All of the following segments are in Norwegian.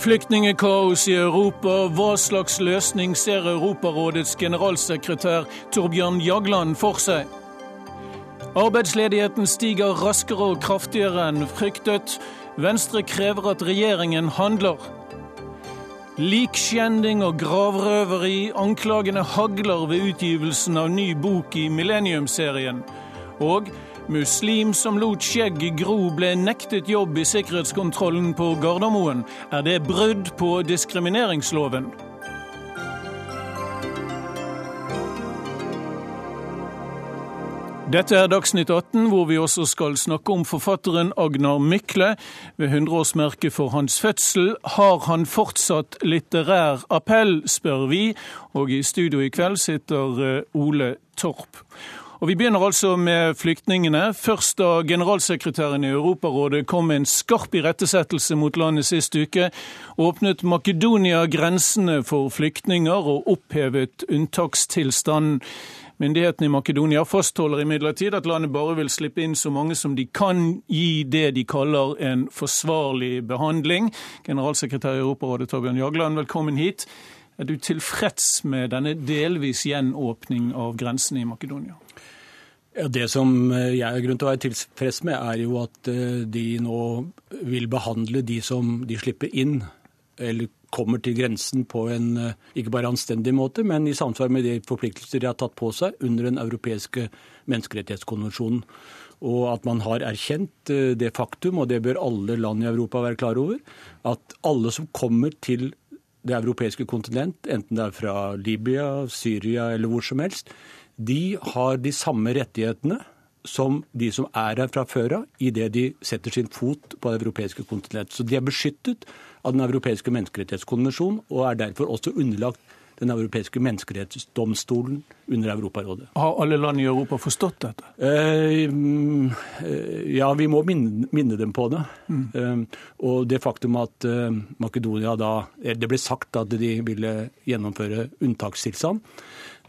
Flyktningekaos i Europa. Hva slags løsning ser Europarådets generalsekretær Torbjørn Jagland for seg? Arbeidsledigheten stiger raskere og kraftigere enn fryktet. Venstre krever at regjeringen handler. Likskjending og gravrøveri. Anklagene hagler ved utgivelsen av ny bok i Millennium-serien. Og Muslim som lot skjegg gro, ble nektet jobb i sikkerhetskontrollen på Gardermoen. Er det brudd på diskrimineringsloven? Dette er Dagsnytt 18, hvor vi også skal snakke om forfatteren Agnar Mykle. Ved 100-årsmerket for hans fødsel har han fortsatt litterær appell, spør vi. Og i studio i kveld sitter eh, Ole Torp. Og Vi begynner altså med flyktningene. Først da generalsekretæren i Europarådet kom med en skarp irettesettelse mot landet sist uke, åpnet Makedonia grensene for flyktninger og opphevet unntakstilstanden. Myndighetene i Makedonia fastholder imidlertid at landet bare vil slippe inn så mange som de kan gi det de kaller en forsvarlig behandling. Generalsekretær i Europarådet Torbjørn Jagland, velkommen hit. Er du tilfreds med denne delvis gjenåpning av grensene i Makedonia? Det som eh, jeg har grunn til å være tilfreds med, er jo at eh, de nå vil behandle de som de slipper inn, eller kommer til grensen på en eh, ikke bare anstendig måte, men i samsvar med de forpliktelser de har tatt på seg under den europeiske menneskerettighetskonvensjonen. Og at man har erkjent det faktum, og det bør alle land i Europa være klar over, at alle som kommer til det europeiske kontinent, enten det er fra Libya, Syria eller hvor som helst, de har de samme rettighetene som de som er her fra før av, idet de setter sin fot på det europeiske kontinent. Så de er beskyttet av Den europeiske menneskerettighetskonvensjonen og er derfor også underlagt Den europeiske menneskerettighetsdomstolen under Europarådet. Har alle land i Europa forstått dette? Eh, eh ja, vi må minne, minne dem på det. Mm. Eh, og det faktum at eh, Makedonia da Det ble sagt at de ville gjennomføre unntakstilstand.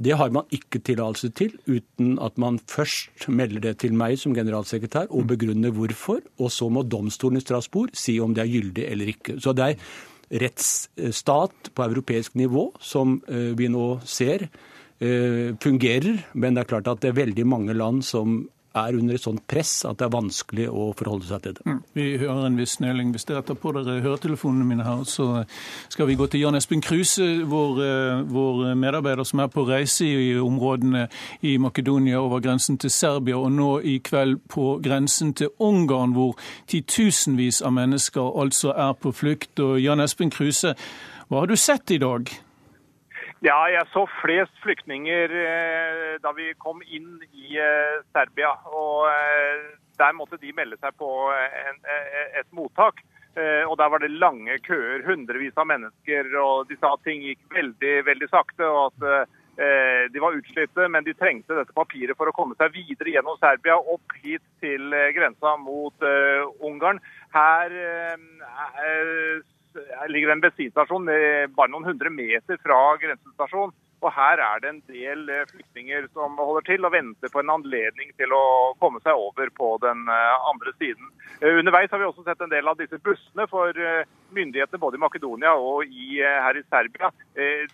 Det har man ikke tillatelse til uten at man først melder det til meg som generalsekretær og begrunner hvorfor. Og så må domstolen i Strasbourg si om det er gyldig eller ikke. Så det er rettsstat på europeisk nivå som eh, vi nå ser eh, fungerer. Men det er klart at det er veldig mange land som er under et sånt press at det er vanskelig å forholde seg til det. Mm. Vi hører en viss nøling. Hvis dere tar på dere høretelefonene mine her, så skal vi gå til Jan Espen Kruse, vår, eh, vår, medarbeider som er på reise i områdene i Makedonia over grensen til Serbia, og nå i kveld på grensen til Ungarn, hvor titusenvis av mennesker altså er på flukt. Og Jan Espen Kruse, hva har du sett i dag? Ja, jeg så flest flyktninger eh, da vi kom inn i eh, Serbia. Og eh, der måtte de melde seg på en, et mottak. Og der var det lange køer, hundrevis av mennesker. Og de sa at ting gikk veldig, veldig sakte. og at de var utslitte, men de trengte dette papiret for å komme seg videre gjennom Serbia, opp hit til grensa mot Ungarn. Her ligger en bensinstasjon bare noen hundre meter fra grensestasjonen. Og her er det en del eh, flyktninger som holder til og venter på en anledning til å komme seg over på den eh, andre siden. Eh, underveis har vi også sett en del av disse bussene for myndighetene både i Makedonia og i, her i Serbia.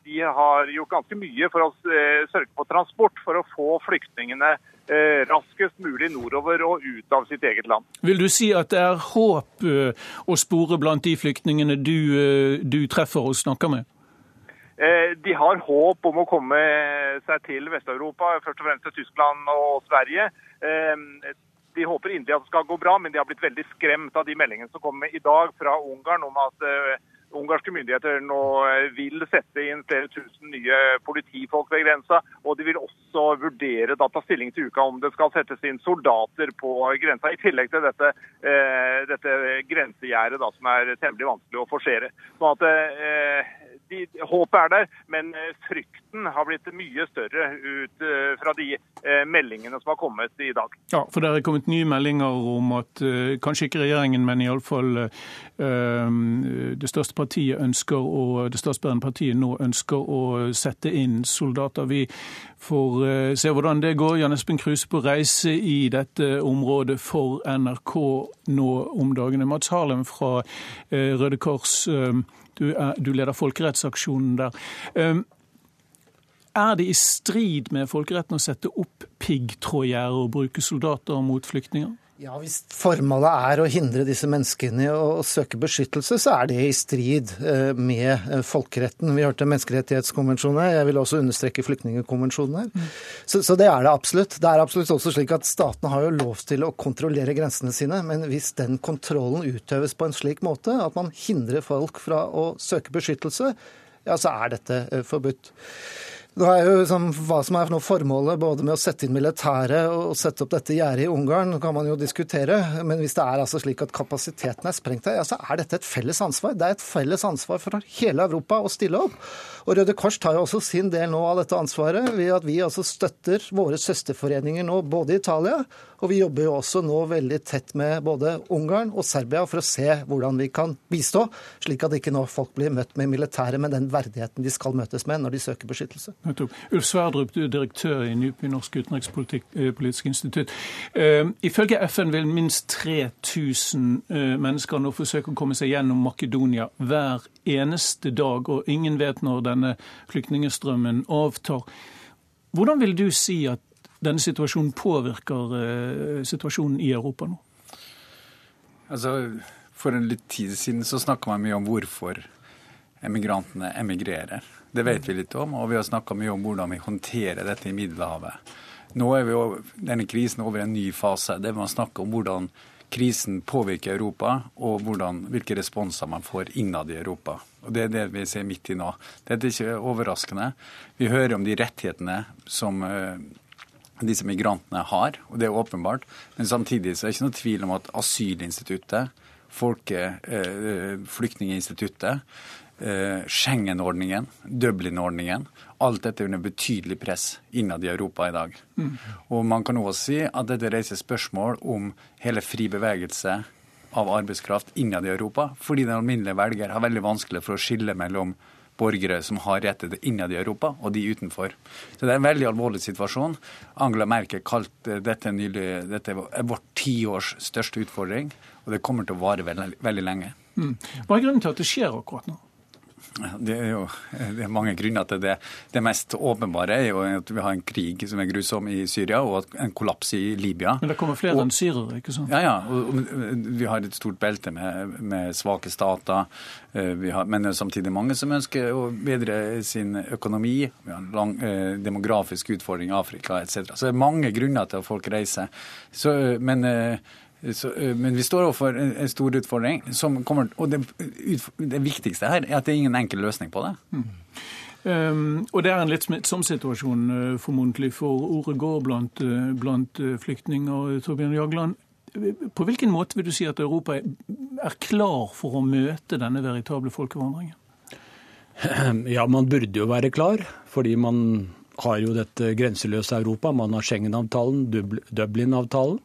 De har gjort ganske mye for å sørge for transport for å få flyktningene raskest mulig nordover og ut av sitt eget land. Vil du si at det er håp å spore blant de flyktningene du, du treffer og snakker med? Eh, de har håp om å komme seg til Vest-Europa, først og fremst til Tyskland og Sverige. Eh, de håper inderlig at det skal gå bra, men de har blitt veldig skremt av de meldingene som kommer i dag fra Ungarn om at ungarske myndigheter nå vil sette inn flere tusen nye politifolk ved grensa. Og de vil også vurdere da ta stilling til uka om det skal settes inn soldater på grensa. I tillegg til dette, eh, dette grensegjerdet som er temmelig vanskelig å forsere. Sånn at uh, de, håpet er der, men eh, frykten har blitt mye større ut eh, fra de eh, meldingene som har kommet i dag. Ja, for det er kommet nye meldinger om at kanskje ikke regjeringen, men iallfall det største partiet ønsker og det statsbærende partiet nå ønsker å sette inn soldater. Vi får se hvordan det går. Jan Espen Kruse på reise i dette området for NRK nå om dagene. Mats Harlem fra Røde Kors du, du leder folkerettsaksjonen der. Ehm, er det i strid med folkeretten å sette opp piggtrådgjerder og bruke soldater mot flyktninger? Ja, Hvis formålet er å hindre disse menneskene i å søke beskyttelse, så er det i strid eh, med eh, folkeretten. Vi hørte menneskerettighetskonvensjonen jeg vil også understreke flyktningkonvensjonen her. Mm. Så, så, det er det absolutt. Det er absolutt også slik at Statene har jo lov til å kontrollere grensene sine, men hvis den kontrollen utøves på en slik måte at man hindrer folk fra å søke beskyttelse, ja, så er dette eh, forbudt. Det er jo liksom, Hva som er noe formålet både med å sette inn militæret og sette opp dette gjerdet i Ungarn, kan man jo diskutere. Men hvis det er altså slik at kapasiteten er sprengt der, ja, så er dette et felles ansvar. Det er et felles ansvar for hele Europa å stille opp. Og Røde Kors tar jo også sin del nå av dette ansvaret ved at vi altså støtter våre søsterforeninger nå både i Italia, og vi jobber jo også nå veldig tett med både Ungarn og Serbia for å se hvordan vi kan bistå, slik at ikke nå folk blir møtt med militæret med den verdigheten de skal møtes med når de søker beskyttelse. Ulf Sverdrup, du er direktør i NUPI, Norsk utenrikspolitisk eh, institutt. Uh, ifølge FN vil minst 3000 uh, mennesker nå forsøke å komme seg gjennom Makedonia hver eneste dag, og ingen vet når denne flyktningstrømmen avtar. Hvordan vil du si at denne situasjonen påvirker eh, situasjonen i Europa nå? Altså, For en litt tid siden så snakka man mye om hvorfor emigrantene emigrerer. Det vet vi litt om, og vi har snakka mye om hvordan vi håndterer dette i Middelhavet. Nå er over, denne krisen over en ny fase. Det man snakker om hvordan krisen påvirker Europa, og hvordan, hvilke responser man får innad i Europa. Og Det er det vi ser midt i nå. Dette er ikke overraskende. Vi hører om de rettighetene som uh, disse migrantene har, og det er åpenbart. Men samtidig så er det ikke noe tvil om at asylinstituttet, folke, uh, flyktninginstituttet, uh, Schengen-ordningen, Dublin-ordningen Alt dette er under betydelig press innad i Europa i dag. Mm. Og man kan også si at dette reiser spørsmål om hele fri bevegelse av arbeidskraft innad i Europa, fordi den alminnelige velger har veldig vanskelig for å skille mellom borgere som har rettigheter innad i Europa, og de utenfor. Så Det er en veldig alvorlig situasjon. Angela Merkel kalte dette nylig dette er vårt tiårs største utfordring, og det kommer til å vare veldig, veldig lenge. Mm. Hva er grunnen til at det skjer akkurat nå? Det er jo det er mange grunner til det. Det mest åpenbare er jo at vi har en krig som er grusom i Syria, og en kollaps i Libya. Men det kommer flere og, enn syrere, ikke sant? Ja, ja. Og, vi har et stort belte med, med svake stater. Eh, har, men samtidig mange som ønsker å bedre sin økonomi. Vi har en lang eh, demografisk utfordring i Afrika etc. Så det er mange grunner til at folk reiser. Så, men eh, så, eh, men vi står overfor en stor utfordring. Kommer, og det, det, viktigste her er at det er ingen enkel løsning på det. Mm. Um, og det er en litt smittsom situasjon, uh, formodentlig, for ordet går blant, uh, blant flyktninger. Torbjørn Jagland, på hvilken måte vil du si at Europa er klar for å møte denne veritable folkevandringen? Ja, man burde jo være klar, fordi man har jo dette grenseløse Europa. Man har Schengen-avtalen, Dublin-avtalen.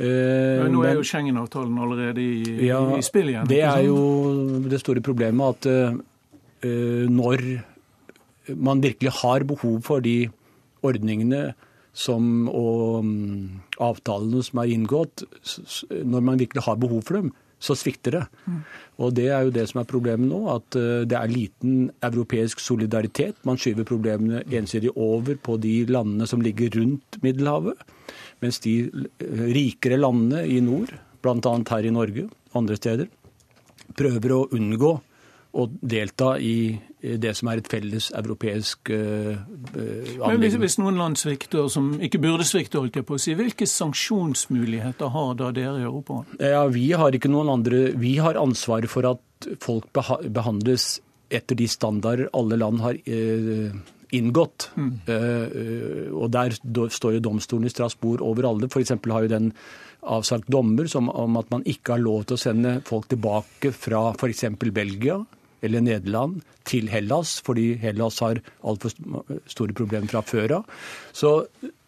Men nå er jo Schengen-avtalen allerede i, ja, i, spill igjen. Det er jo det store problemet at uh, når man virkelig har behov for de ordningene som, og um, avtalene som er inngått, når man virkelig har behov for dem, så svikter det. Mm. Og Det er jo det som er problemet nå, at uh, det er liten europeisk solidaritet. Man skyver problemene ensidig over på de landene som ligger rundt Middelhavet. Mens de rikere landene i nord, bl.a. her i Norge, og andre steder, prøver å unngå å delta i det som er et felles europeisk uh, Men hvis, hvis, noen land svikter, som ikke burde svikte, holdt jeg på å si, hvilke sanksjonsmuligheter har da dere i Europa? Ja, Vi har ikke noen andre. Vi har ansvaret for at folk behandles etter de standarder alle land har uh, inngått. Mm. Uh, og Der står jo domstolen i Strasbourg over alle. F.eks. har jo den avsagt dommer som, om at man ikke har lov til å sende folk tilbake fra f.eks. Belgia eller Nederland til Hellas, fordi Hellas har altfor store problemer fra før av. Så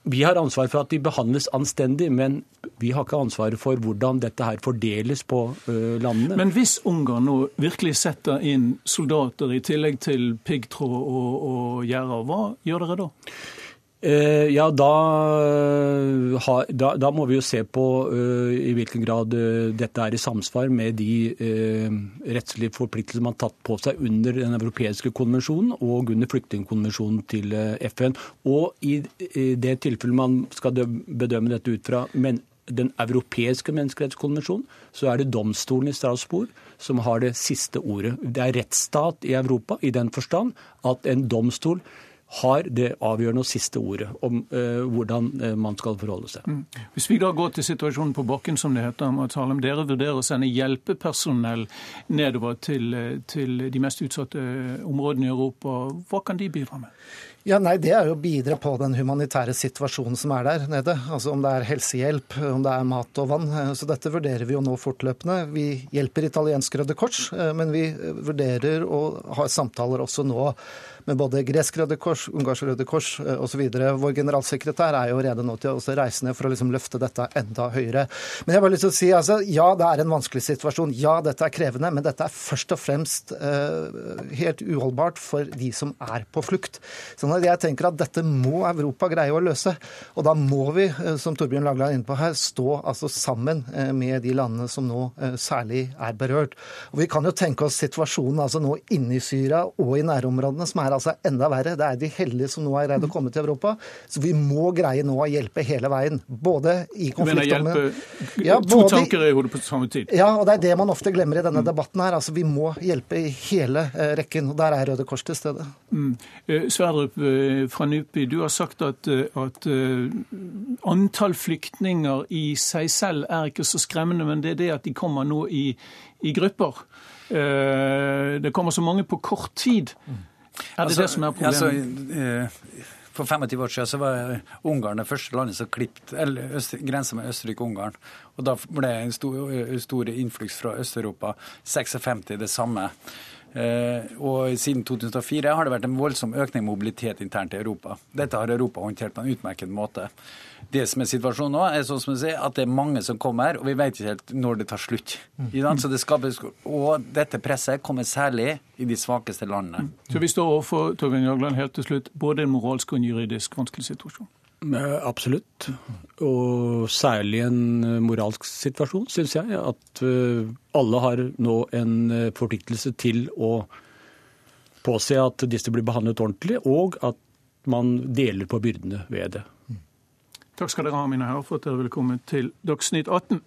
vi har ansvar for at de behandles anstendig, men vi har ikke ansvaret for hvordan dette her fordeles på landene. Men hvis Ungarn nå virkelig setter inn soldater i tillegg til piggtråd og, og gjerder, hva gjør dere da? Eh, ja, da, da, da, må vi jo se på uh, i hvilken grad uh, dette er i samsvar med de uh, rettslige forpliktelsene man har tatt på seg under Den europeiske konvensjonen og under flyktningkonvensjonen til FN. Og i, i, det tilfellet man skal bedømme dette ut fra men, den europeiske menneskerettskonvensjonen, så er det domstolen i Strasbourg som har det siste ordet. Det er rettsstat i Europa i den forstand at en domstol har det avgjørende og siste ordet om eh, hvordan uh, man skal forholde seg. Mm. Hvis vi da går til situasjonen på bakken, som det heter, Matalem, dere vurderer å sende hjelpepersonell nedover til, eh, til de mest utsatte områdene i Europa, hva kan de bidra med? Ja, nei, Det er jo å bidra på den humanitære situasjonen som er der nede. Altså Om det er helsehjelp, om det er mat og vann. Så dette vurderer vi jo nå fortløpende. Vi hjelper italiensk Røde Kors, men vi vurderer å ha samtaler også nå med både gresk Røde Kors, ungarsk Røde Kors eh, osv. Vår generalsekretær er jo rede nå til å reise ned for å liksom løfte dette enda høyere. Men jeg har bare lyst til å si altså, ja, det er en vanskelig situasjon. Ja, dette er krevende. Men dette er først og fremst uh, helt uholdbart for de som er på flukt. Sånn at jeg tenker at dette må Europa greie å løse. Og da må vi, uh, som Torbjørn Lagland er inne på her, stå altså sammen med de landene som nå særlig er berørt. Og Vi kan jo tenke oss situasjonen altså nå inne i Syria og i nærområdene, som er altså enda verre. Det er de heldige som nå har greid å komme til Europa. Så vi må greie nå å hjelpe hele veien. Både i konfliktområdene ja, To tanker i hodet på samme tid. Ja, og det er det man ofte glemmer i denne debatten her. Altså, vi må hjelpe i hele eh, rekken. og Der er Røde Kors til stede. Mm. Eh, Sverdrup eh, fra NUPI, du har sagt at, at antall flyktninger i seg selv er ikke så skremmende, men det er det at de kommer nå i, i grupper. Det kommer så mange på kort tid. Er det altså, det som er problemet? Altså, eh, for 25 år siden så var Ungarn det første landet som klippet grensa med Østerrike-Ungarn. Og Da ble en stor, stor innfluks fra Øst-Europa. 56 det samme. Eh, og Siden 2004 har det vært en voldsom økning i mobilitet internt i Europa. Dette har Europa håndtert på en utmerket måte. Det som er situasjonen nå, er sånn som du sier, at det er mange som kommer, og vi vet ikke helt når det tar slutt. Så det skapes, og dette presset kommer særlig i de svakeste landene. Så vi står overfor Torgeir Jagland, helt til slutt, både en moralsk og en juridisk vanskelig situasjon? Absolutt. Og særlig en eh, moralsk situasjon, syns jeg. At eh, alle har nå en eh, forpliktelse til å påse at disse blir behandlet ordentlig, og at man deler på byrdene ved det. Takk skal dere ha, mine herrer, for at dere ville komme til Dagsnytt 18.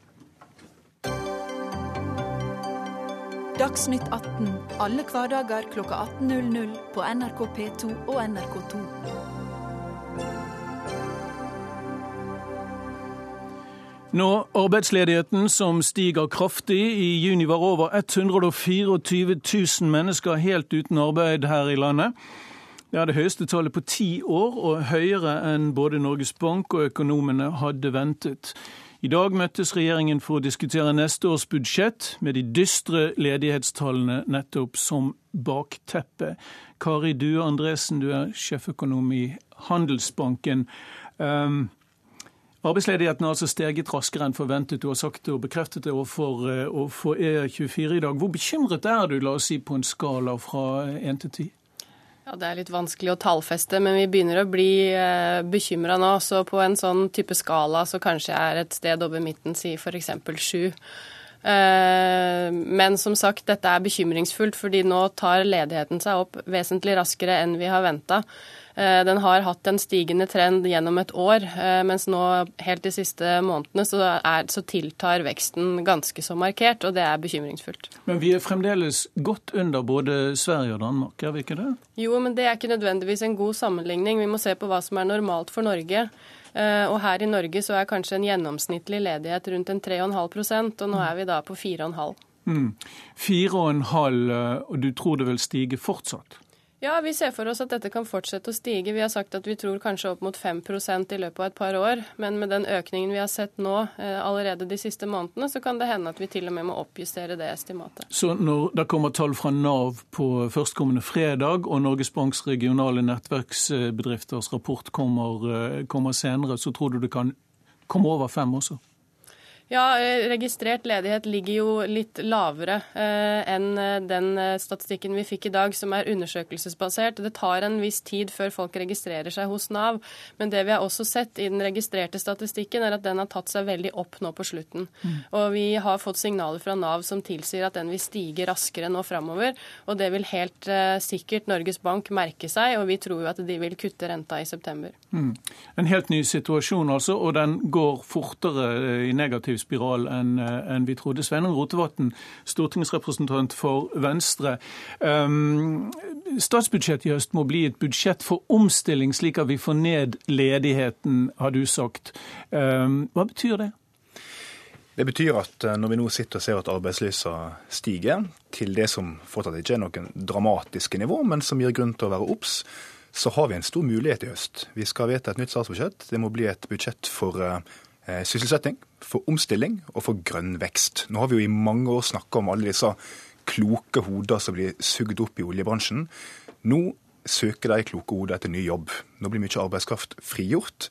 Dagsnytt 18 alle hverdager kl 18.00 på NRK P2 og NRK2. Nå arbeidsledigheten som stiger kraftig. I juni var over 124 000 mennesker helt uten arbeid her i landet. Er det høyeste tallet på ti år, og høyere enn både Norges Bank og økonomene hadde ventet. I dag møttes regjeringen for å diskutere neste års budsjett, med de dystre ledighetstallene nettopp som bakteppe. Kari Due Andresen, du er sjeføkonom i Handelsbanken. Um, Arbeidsledigheten har altså steget raskere enn forventet. Du har sagt det og bekreftet det eh, overfor E24 i dag. Hvor bekymret er du, la oss si, på en skala fra 1 til 10? Ja, Det er litt vanskelig å tallfeste, men vi begynner å bli eh, bekymra nå. Så på en sånn type skala så kanskje jeg er et sted over midten, si f.eks. sju. Eh, men som sagt, dette er bekymringsfullt, fordi nå tar ledigheten seg opp vesentlig raskere enn vi har venta. Eh, den har hatt en stigende trend gjennom et år, eh, mens nå helt de siste månedene så, er, så, tiltar veksten ganske så markert, og det er bekymringsfullt. Men vi er fremdeles godt under både Sverige og Danmark, er vi ikke det? Jo, men det er ikke nødvendigvis en god sammenligning. Vi må se på hva som er normalt for Norge. Eh, og her i Norge så er kanskje en gjennomsnittlig ledighet rundt en 3,5% og nå er vi da på 4,5 mm. 4,5, og du tror det vil stige fortsatt? Ja, vi ser for oss at dette kan fortsette å stige. Vi har sagt at vi tror kanskje opp mot 5% i løpet av et par år. Men med den økningen vi har sett nå eh, allerede de siste månedene, så kan det hende at vi til og med må oppjustere det estimatet. Så når det kommer tall fra Nav på førstkommende fredag, og Norges Banks regionale nettverksbedrifters rapport kommer, eh, kommer senere, så tror du det kan komme over fem også? Ja, eh, registrert ledighet ligger jo litt lavere eh, enn eh, den eh, statistikken vi fikk i dag, som er undersøkelsesbasert. Det tar en viss tid før folk registrerer seg hos Nav. Men det vi har også sett i den registrerte statistikken, er at den har tatt seg veldig opp nå på slutten. Mm. Og vi har fått signaler fra Nav som tilsier at den vil stige raskere nå framover. Og det vil helt eh, sikkert Norges Bank merke seg, og vi tror jo at de vil kutte renta i september. Mm. En helt ny situasjon altså, og den går fortere i negativ spiral enn eh, en vi trodde. Sveinung Rotevatn, stortingsrepresentant for Venstre. Um, statsbudsjettet i høst må bli et budsjett for omstilling, slik at vi får ned ledigheten, har du sagt. Um, hva betyr det? Det betyr at eh, når vi nå sitter og ser at arbeidsløsa stiger til det som fortsatt ikke er noen dramatiske nivå, men som gir grunn til å være obs, så har vi en stor mulighet i høst. Vi skal vedta et nytt statsbudsjett. Det må bli et budsjett for Eh, sysselsetting, for omstilling og for grønn vekst. Nå har vi jo i mange år snakka om alle disse kloke hoder som blir sugd opp i oljebransjen. Nå søker de kloke hoder etter ny jobb. Nå blir mye arbeidskraft frigjort.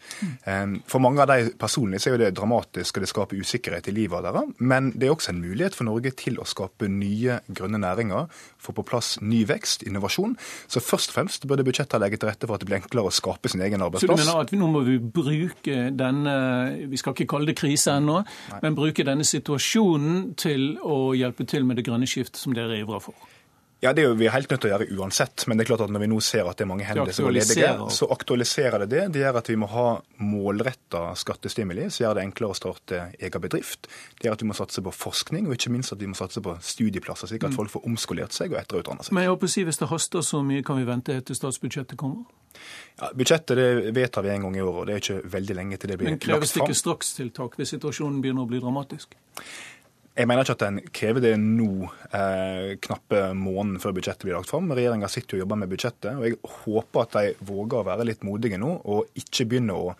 For mange av de personlig så er det dramatisk, og det skaper usikkerhet i livet deres. Men det er også en mulighet for Norge til å skape nye grønne næringer, få på plass ny vekst, innovasjon. Så først og fremst burde budsjettet legge til rette for at det blir enklere å skape sin egen arbeidsplass. Så du mener at nå må vi bruke denne, vi skal ikke kalle det krise ennå, men bruke denne situasjonen til å hjelpe til med det grønne skiftet som dere ivrer for? Ja, Det er jo vi er helt nødt til å gjøre uansett. Men det er klart at når vi nå ser at det er mange hender som er ledige, så aktualiserer det det. Det gjør at vi må ha målretta skattestimuli som gjør det enklere å starte egen bedrift. Det gjør at vi må satse på forskning, og ikke minst at vi må satse på studieplasser, slik at mm. folk får omskolert seg og etterutdanna seg. Men jeg håper å si, Hvis det haster så mye, kan vi vente til statsbudsjettet kommer? Ja, Budsjettet det vedtar vi en gang i året, og det er ikke veldig lenge til det blir lagt fram. Men kreves det ikke strakstiltak hvis situasjonen begynner å bli dramatisk? Jeg mener ikke at en krever det nå, eh, knappe måneden før budsjettet blir lagt fram. Regjeringa sitter og jobber med budsjettet, og jeg håper at de våger å være litt modige nå, og ikke begynne å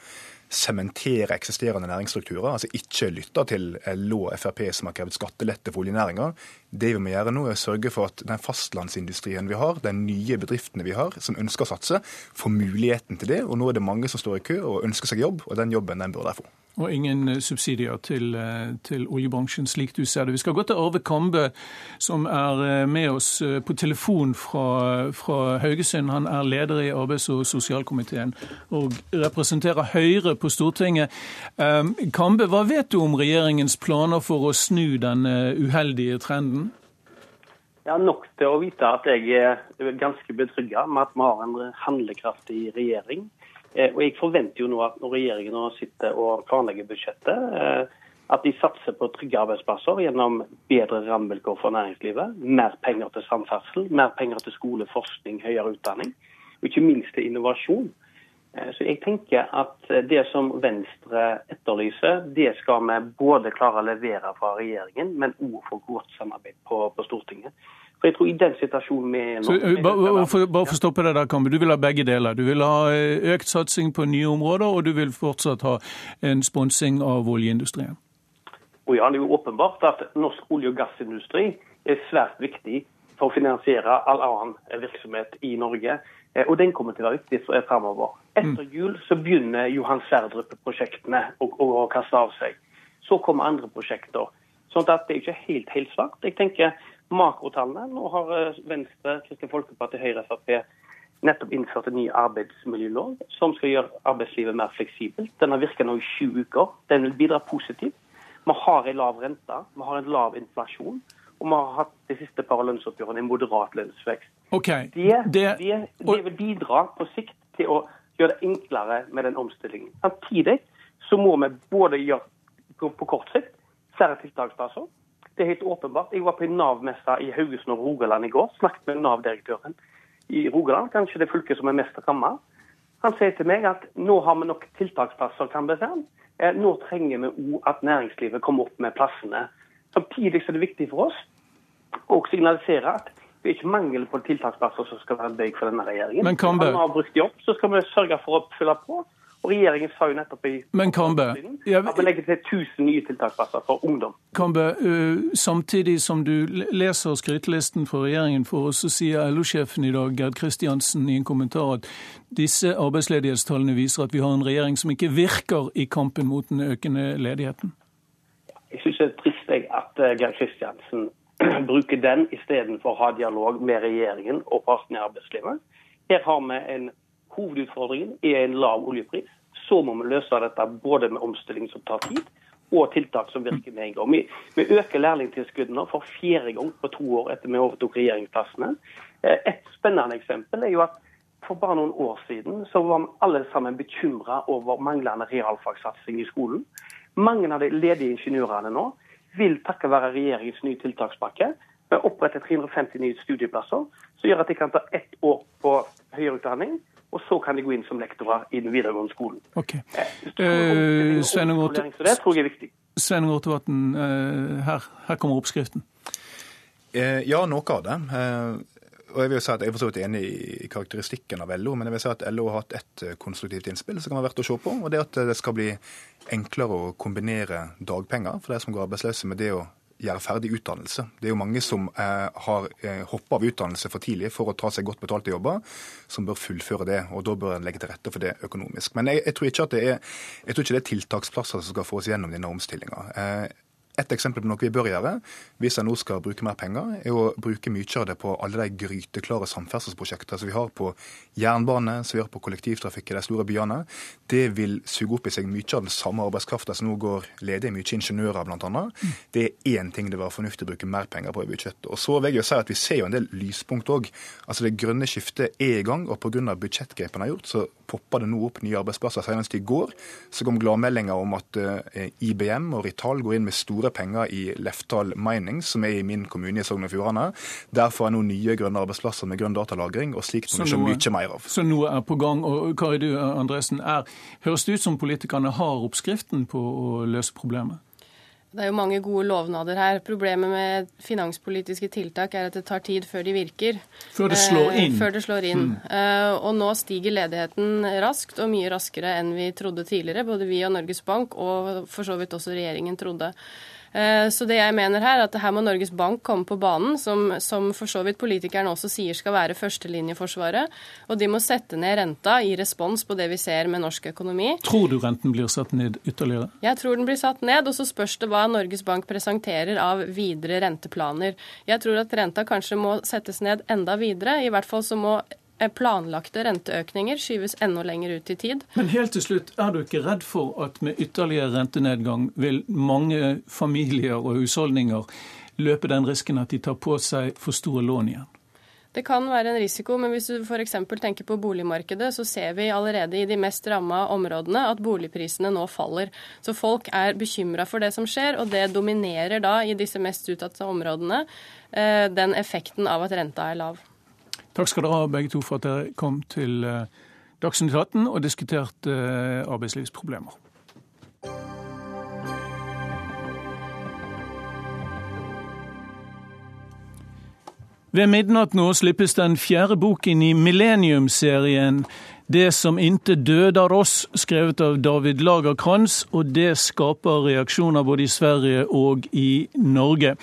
sementere eksisterende næringsstrukturer. Altså ikke lytte til LO og Frp som har krevd skattelette for oljenæringa. Det vi må gjøre nå, er å sørge for at den fastlandsindustrien vi har, de nye bedriftene vi har, som ønsker å satse, får muligheten til det. Og nå er det mange som står i kø og ønsker seg jobb, og den jobben den bør de få og ingen eh, subsidier til, eh, til, oljebransjen, slik du ser det. Vi skal gå til Arve Kambe, som er eh, med oss på telefon fra, fra Haugesund. Han er leder i arbeids- og sosialkomiteen og representerer Høyre på Stortinget. Kambe, hva vet du om regjeringens planer for å snu denne uheldige trenden? Ja, Nok til å vite at jeg er ganske betrygga med at vi har en handlekraftig regjering og jeg forventer jo nå at når regjeringen nå sitter og planlegger budsjettet, eh, at de satser på trygge arbeidsplasser gjennom bedre rammevilkår for næringslivet, mer penger til samferdsel, mer penger til skole, forskning, høyere utdanning, og ikke minst til innovasjon. Eh, så jeg tenker at det som Venstre etterlyser, det skal vi både klare å levere fra regjeringen, men òg få godt samarbeid på, på Stortinget. For jeg tror i den situasjonen vi er nå... Bare, for, for å stoppe deg der, Kambe. Du vil ha begge deler. Du vil ha eh, økt satsing på nye områder, og du vil fortsatt ha en sponsing av oljeindustrien? Og ja, Det er jo åpenbart at norsk olje- og gassindustri er svært viktig for å finansiere all annen virksomhet i Norge. Eh, og den kommer til å være viktig fremover. Etter mm. jul så begynner Johan Sverdrup-prosjektene å, å, å kaste av seg. Så kommer andre prosjekter. Sånn at det er ikke helt helt svart. Jeg tenker makrotallene. Nå har eh, Venstre, Kristelig Folkeparti, Høyre Frp nettopp innført en ny arbeidsmiljølov som skal gjøre arbeidslivet mer fleksibelt. Den har virket nå i sju uker. Den vil bidra positivt. Vi har en lav rente, vi har en lav inflasjon, og vi har hatt de siste par lønnsoppgjørene en moderat lønnsvekst. Okay. Det, det, det, vil bidra på sikt til å gjøre det enklere med den omstillingen. Samtidig så må vi både gjøre på kort sikt flere tiltaksplasser, det er helt åpenbart. Jeg var på en Nav-messe i Haugesund og Rogaland i går. Snakket med Nav-direktøren i Rogaland, kanskje det fylket som er mest rammet. Han sier til meg at nå har vi nok tiltaksplasser, kan si. Eh, nå trenger vi òg at næringslivet kommer opp med plassene. Samtidig er det viktig for oss å signalisere at Det er ikke mangel på tiltaksplasser som skal være bøyg for denne regjeringen. Men Kambe... Når vi har brukt de opp, så skal vi sørge for å fylle på. Og regjeringen sa jo nettopp i Men Kambe, jeg... at vi legger til 1000 nye tiltaksplasser for ungdom. Kambe, uh, samtidig som du leser skrytelisten fra regjeringen for oss, så sier LO-sjefen i dag, Gerd Kristiansen, i en kommentar at disse arbeidsledighetstallene viser at vi har en regjering som ikke virker i kampen mot den økende ledigheten. Jeg syns det er trist at uh, Gerd Kristiansen bruker den istedenfor å ha dialog med regjeringen og partene i arbeidslivet. Her har vi en hovedutfordring i en lav oljepris. Så må vi løse dette både med omstilling som tar tid, og tiltak som virker med en gang. Vi, vi øker lærlingtilskuddene for fjerde gang på to år etter vi overtok regjeringsplassene. Eh, et spennende eksempel er jo at for bare noen år siden så var vi alle sammen bekymra over manglende realfagsatsing i skolen. Mange av de ledige ingeniørene nå vil takket være regjeringens nye tiltakspakke opprette 350 nye studieplasser, som gjør at de kan ta ett år på høyere utdanning og så kan de gå inn som lektorer i den videregående skolen. Ok. Uh, Svein Rotevatn, her, her, kommer oppskriften. Uh, ja, noe av det. Og Jeg vil jo si at jeg er for enig i karakteristikken av LO, men jeg vil si at LO har hatt et konstruktivt innspill som kan være verdt å se på. og Det er at det skal bli enklere å kombinere dagpenger for de som går arbeidsløse, med det å gjøre ferdig utdannelse. Det er jo mange som eh, har eh, hoppa av utdannelse for tidlig for å ta seg godt betalte jobber, som bør fullføre det. og Da bør en legge til rette for det økonomisk. Men jeg, jeg, tror ikke det er, jeg tror ikke det er tiltaksplasser som skal få oss gjennom denne omstillinga. Eh, et eksempel på noe vi bør gjøre, hvis en nå skal bruke mer penger, er å bruke mye av det på alle de gryteklare samferdselsprosjektene som vi har på jernbane, som vi har på kollektivtrafikk i de store byene. Det vil suge opp i seg mye av den samme arbeidskrafta som nå går ledig, mye ingeniører bl.a. Det er én ting det var fornuftig å bruke mer penger på i budsjettet. Og så vil jeg jo si at Vi ser jo en del lyspunkt òg. Altså, det grønne skiftet er i gang, og pga. budsjettgrepene har gjort, så poppa det nå opp nye arbeidsplasser. Senest i går så kom gladmeldinger om at eh, IBM og Rital går inn med store penger i Leftal Mining, som er i min kommune i Sogn og Fjordane. Der får jeg nå nye grønne arbeidsplasser med grønn datalagring, og slikt må vi se mye mer av. Så noe er på gang. Og Kari du Andresen, er, høres det ut som politikerne har oppskriften på å løse problemet? Det er jo mange gode lovnader her. Problemet med finanspolitiske tiltak er at det tar tid før de virker. Før det slår eh, inn. Før det slår inn. Mm. Eh, og nå stiger ledigheten raskt, og mye raskere enn vi trodde tidligere. Både vi og Norges Bank, og for så vidt også regjeringen trodde. Eh, så det jeg mener her, at her må Norges Bank komme på banen, som, som for så vidt politikerne også sier skal være førstelinjeforsvaret. Og de må sette ned renta i respons på det vi ser med norsk økonomi. Tror du renten blir satt ned ytterligere? Jeg tror den blir satt ned, og så spørs det hva Norges Bank presenterer av videre renteplaner. Jeg tror at renta kanskje må settes ned enda videre. I hvert fall så må planlagte renteøkninger skyves enda lenger ut i tid. Men helt til slutt, er du ikke redd for at med ytterligere rentenedgang vil mange familier og husholdninger løpe den risken at de tar på seg for store lån igjen? Det kan være en risiko, men hvis du f.eks. tenker på boligmarkedet, så ser vi allerede i de mest ramma områdene at boligprisene nå faller. Så folk er bekymra for det som skjer, og det dominerer da i disse mest utsatte områdene eh, den effekten av at renta er lav. Takk skal dere ha begge to for at dere kom til eh, Dagsnytt 18 og diskuterte eh, arbeidslivsproblemer. Ved midnatt nå slippes den fjerde boken i Millennium-serien det som inte døder oss, skrevet av David Lagerkrantz, og det skaper reaksjoner både i Sverige og i Norge.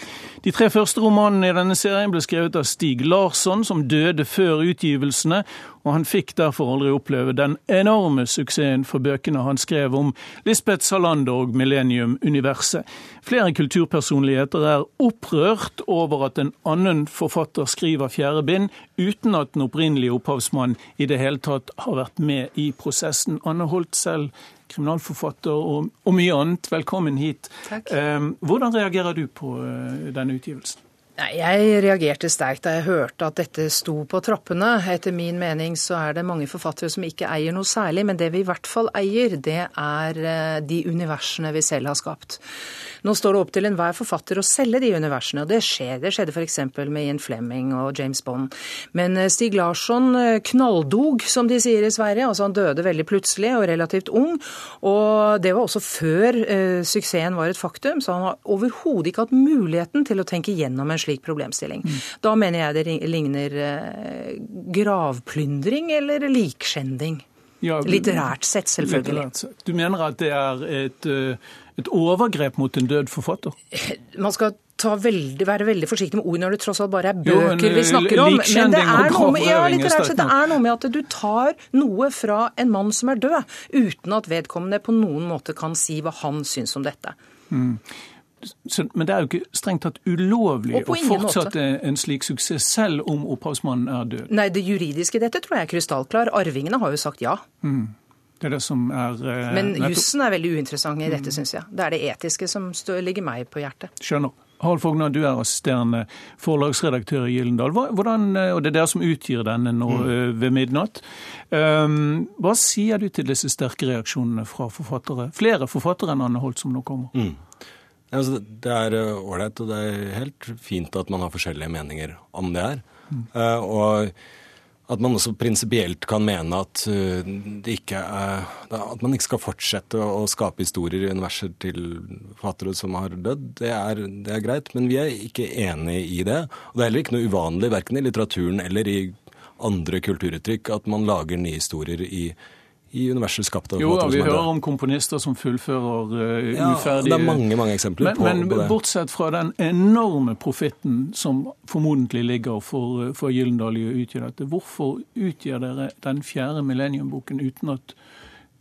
De tre første romanene i denne serien ble skrevet av Stig Larsson, som døde før utgivelsene, og han fikk derfor aldri oppleve den enorme suksessen for bøkene han skrev om Lisbeth Salander og Millennium-universet. Flere kulturpersonligheter er opprørt over at en annen forfatter skriver fjerde bind, uten at den opprinnelige opphavsmannen i det hele tatt har vært med i prosessen. Anne Holt selv, kriminalforfatter og, og mye annet, velkommen hit. Takk. Eh, hvordan reagerer du på eh, denne utgivelsen? Jeg reagerte sterkt da jeg hørte at dette sto på trappene. Etter min mening så er det mange forfattere som ikke eier noe særlig, men det vi i hvert fall eier, det er eh, de universene vi selv har skapt. Nå står det opp til enhver forfatter å selge de universene, og det skjer. Det skjedde f.eks. med Ian Flemming og James Bond. Men eh, Stig Larsson eh, knalldog, som de sier i Sverige. Altså han døde veldig plutselig og relativt ung. Og det var også før suksessen var et faktum, så han har overhodet ikke hatt muligheten til å tenke gjennom en slik slik problemstilling. Mm. Da mener jeg det ligner eh, gravplyndring eller likskjending. Ja, litterært sett, selvfølgelig. Litterært sett. Du mener at det er et, eh, et overgrep mot en død forfatter? Man skal veldig, være veldig forsiktig med ord når det tross alt bare er bøker jo, men, vi snakker om. Men det er, med, ja, sett, det er noe med at du tar noe fra en mann som er død, uten at vedkommende på noen måte kan si hva han syns om dette. Mm. Så, men det er jo ikke strengt tatt ulovlig å fortsette en slik suksess, selv om opphavsmannen er død? Nei, det juridiske i dette tror jeg er krystallklar. Arvingene har jo sagt ja. Mm. Det er det som er eh, Men jussen er veldig uinteressant i dette, mm. syns jeg. Det er det etiske som ligger meg på hjertet. Skjønner. Harald Fogner, du er assisterende forlagsredaktør i Gyllendal. Hvordan, eh, og det er dere som utgir denne nå mm. Eh, ved midnatt. Um, hva sier du til disse sterke reaksjonene fra forfattere? Flere forfattere enn Anne Holt som nå kommer. Mm. Altså, det er eh, ålreit, og det er helt fint at man har forskjellige meninger om det her. Mm. Og at man også prinsipielt kan mene at, uh, ikke er, at man ikke skal fortsette å, skape historier i universet til forfattere som har dødd, det er, det er, greit. Men vi er ikke enig i det. Og det er heller ikke noe uvanlig, verken i litteraturen eller i andre kulturuttrykk, at man lager nye historier i i universet skapt av Jo vi hører om komponister som fullfører uh, ja, uferdige Det er mange mange eksempler men, på, men, på det. bortsett fra den enorme profitten som formodentlig ligger for, for Gyllendal i å utgi dette, hvorfor utgir dere den fjerde millenniumboken uten at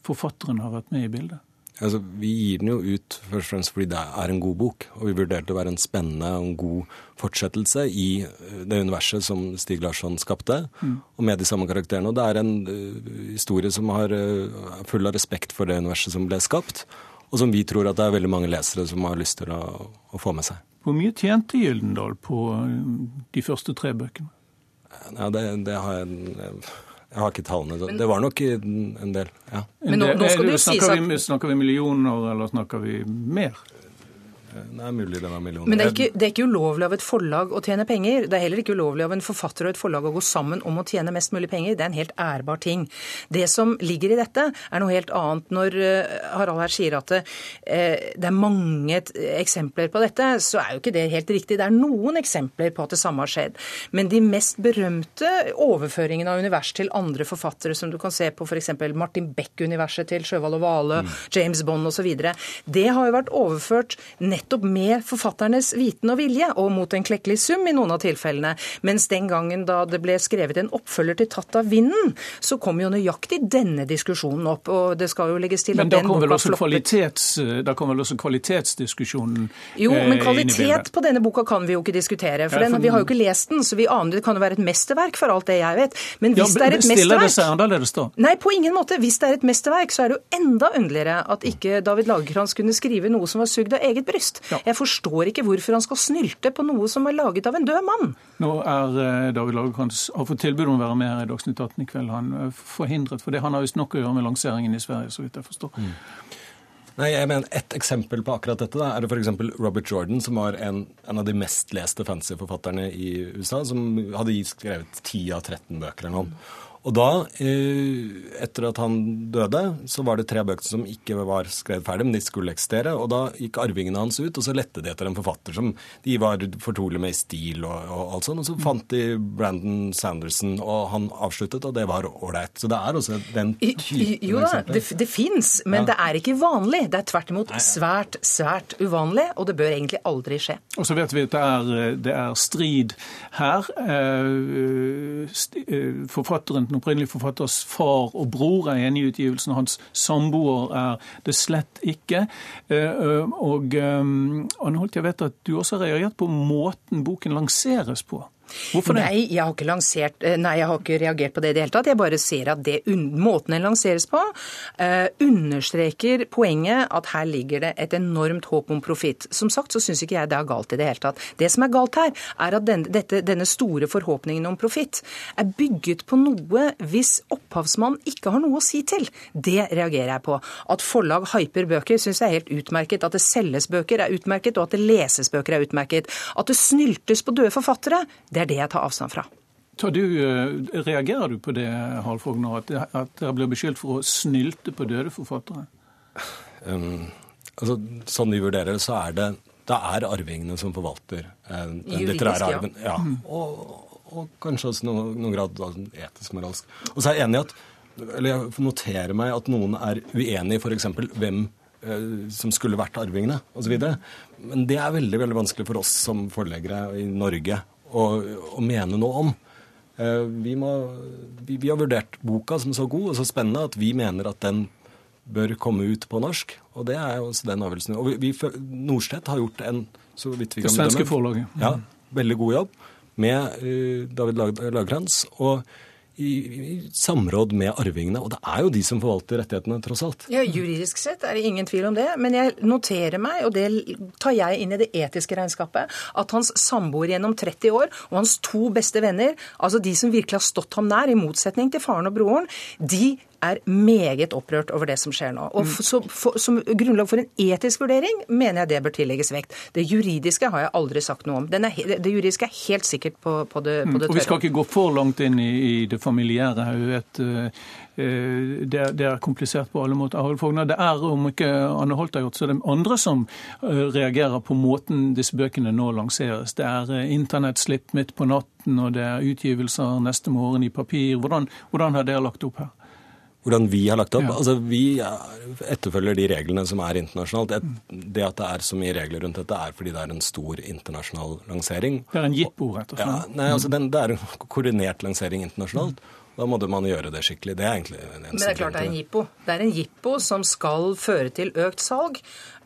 forfatteren har vært med i bildet? Altså, vi gir den jo ut først og fremst fordi det er en god bok, og vi vurderte å være en spennende og en god fortsettelse i eh, det universet som Stig Larsson skapte, mm. og med de samme karakterene. Og det er en uh, historie som har uh, full av respekt for det universet som ble skapt, og som vi tror at det er veldig mange lesere som har lyst til å, å få med seg. Hvor mye tjente Gyldendal på de første tre bøkene? Ja, det, det har jeg jeg har ikke tallene. Men, det var nok en del, ja. Men nå, nå skal det si... Snakker vi, Snakker vi millioner, eller snakker vi mer? Det er mulig det var millioner. Men det er, ikke, det er, ikke, ulovlig av et forlag å tjene penger. Det er heller ikke ulovlig av en forfatter og et forlag å gå sammen om å tjene mest mulig penger. Det er en helt ærbar ting. Det som ligger i dette, er noe helt annet. Når eh, Harald her sier at det, eh, det er mange eksempler på dette, så er jo ikke det helt riktig. Det er noen eksempler på at det samme har skjedd. Men de mest berømte overføringene av univers til andre forfattere, som du kan se på f.eks. Martin Beck-universet til Sjøvald og Vale, mm. James Bond osv., det har jo vært overført nettopp nettopp med forfatternes viten og vilje, og mot en klekkelig sum i noen av tilfellene. Mens den gangen da det ble skrevet en oppfølger til 'Tatt av vinden', så kom jo nøyaktig denne diskusjonen opp. Og det skal jo legges til at den boka floppet. Da kom vel også kvalitetsdiskusjonen Jo, men eh, kvalitet på denne boka kan vi jo ikke diskutere. For, den, vi har jo ikke lest den, så vi aner det kan jo være et mesterverk for alt det jeg vet. Men hvis ja, det er et mesterverk det annerledes da? Nei, på ingen måte. Hvis det er et mesterverk, så er det jo enda underligere at ikke David Lagerkrantz kunne skrive noe som var sugd av eget bryst Ja. Jeg forstår ikke hvorfor han skal snylte på noe som er laget av en død mann. Nå er eh, David Lagerkrantz har fått tilbud om å være med her i Dagsnytt 18 i kveld. Han er forhindret for det. Han har visst nok å gjøre med lanseringen i Sverige, så vidt jeg forstår. Mm. Nei, jeg mener Et eksempel på akkurat dette da, er det f.eks. Robert Jordan, som var en, en av de mest leste fancy-forfatterne i USA, som hadde skrevet 10 av 13 bøker eller noe. Og da, eh, etter at han døde, så var det tre bøker som ikke var skrevet ferdig, men de skulle eksistere. Og da gikk arvingene hans ut, og så lette de etter en forfatter som de var fortrolige med i stil og, og alt sånt. Og så fant de Brandon Sanderson, og han avsluttet, og det var ålreit. Så det er også den typen Jo da, det, det fins, men ja. det er ikke vanlig. Det er tvert imot svært, svært uvanlig, og det bør egentlig aldri skje. Og så vet vi at det er, det er strid her. Eh, eh, forfatteren den opprinnelige forfatters far og bror er enig i utgivelsen, hans samboer er det slett ikke. Eh, og Anne Holt, jeg vet at du også har reagert på måten boken lanseres på. Hvorfor det? Nei, jeg har ikke lansert, eh, nei, jeg har ikke reagert på det i det hele tatt. Jeg bare ser at det, måten den lanseres på, uh, understreker poenget at her ligger det et enormt håp om profitt. Som sagt så syns ikke jeg det er galt i det hele tatt. Det som er galt her, er at den, dette, denne store forhåpningen om profitt er bygget på noe hvis opphavsmannen ikke har noe å si til. Det reagerer jeg på. At forlag hyper bøker syns jeg er helt utmerket. At det selges bøker er utmerket, og at det leses bøker er utmerket. At det snyltes på døde forfattere, det er det jeg tar avstand fra. Du, eh, reagerer du på det, Harald Fogner, at, at dere blir beskyldt for å snylte på døde forfattere? Um, altså, sånn vi vurderer det, så er det det er arvingene som forvalter eh, den litterære arven. Ja. Og, og kanskje også noen, noen grad sånn etisk-moralsk. Og så er jeg enig i at eller jeg noterer meg at noen er uenig i f.eks. hvem eh, som skulle vært arvingene osv. Men det er veldig veldig vanskelig for oss som forleggere i Norge å, å mene noe om. Eh, vi, må, vi, vi har vurdert boka som så god og så spennende at vi mener at den bør komme ut på norsk. Og det er jo også den avgjørelsen. Og vi, vi, fø- har gjort en så vidt vi kan Det svenske bedømme, forlaget. Ja, veldig god jobb med eh, David Lag Lagerkrantz. Og i, i samråd med arvingene. Og det er jo de som forvalter rettighetene, tross alt. Ja, Juridisk sett er det ingen tvil om det, men jeg noterer meg, og det tar jeg inn i det etiske regnskapet, at hans samboer gjennom 30 år og hans to beste venner, altså de som virkelig har stått ham nær, i motsetning til faren og broren, de er meget opprørt over det som skjer nå. Og så, for, Som grunnlag for en etisk vurdering mener jeg det bør tillegges vekt. Det juridiske har jeg aldri sagt noe om. Er, det juridiske er helt sikkert på, på det, på det tørre. Og vi skal ikke gå for langt inn i, i det familiære. Vet, eh, eh, det, er- det er komplisert på alle måter. Det er, om ikke Anne Holt har gjort, så det er andre som eh, reagerer på måten disse bøkene nå lanseres. Det er internettslipp midt på natten, og det er utgivelser neste morgen i papir. Hvordan, hvordan har dere lagt opp her? Hvordan vi har lagt opp? Ja. Altså, Vi er- etterfølger de reglene som er internasjonalt. Det, at det er så mye regler rundt dette, er fordi det er en stor internasjonal lansering. Det er en jippo, rett og Ja, slett. nei, altså den, Det er en koordinert lansering internasjonalt. Da måtte man gjøre det skikkelig. Det er egentlig en Men det er klart det er en jippo. Det er en jippo som skal føre til økt salg,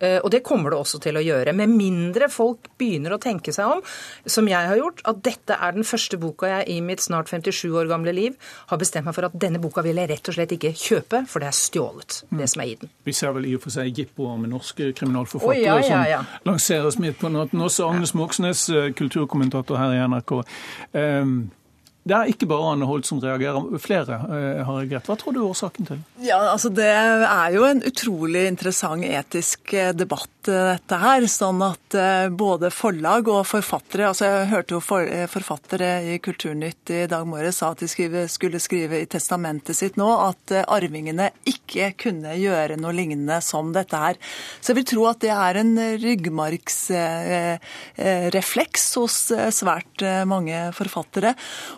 eh, og det kommer det også til å gjøre. Med mindre folk begynner å tenke seg om, som jeg har gjort, at dette er den første boka jeg i mitt snart 57 år gamle liv har bestemt meg for at denne boka vil jeg rett og slett ikke kjøpe, for det er stjålet, det som er i den. Vi ser vel i og for seg jippoer med norske kriminalforfattere oh, ja, ja, ja. som lanseres midt på natten. Også Agnes Moxnes, eh, kulturkommentator her i NRK. Um, det er ikke bare Anne Holt som reagerer, flere eh, har reagert. Hva tror du er årsaken til? Ja, altså Det er jo en utrolig interessant etisk eh, debatt, dette her. Sånn at eh, både forlag og forfattere altså Jeg hørte jo for, eh, forfattere i Kulturnytt i dag morges sa at de skrive, skulle skrive i testamentet sitt nå at eh, arvingene ikke kunne gjøre noe lignende som dette her. Så jeg vil tro at det er en ryggmargsrefleks hos eh, svært eh, mange forfattere.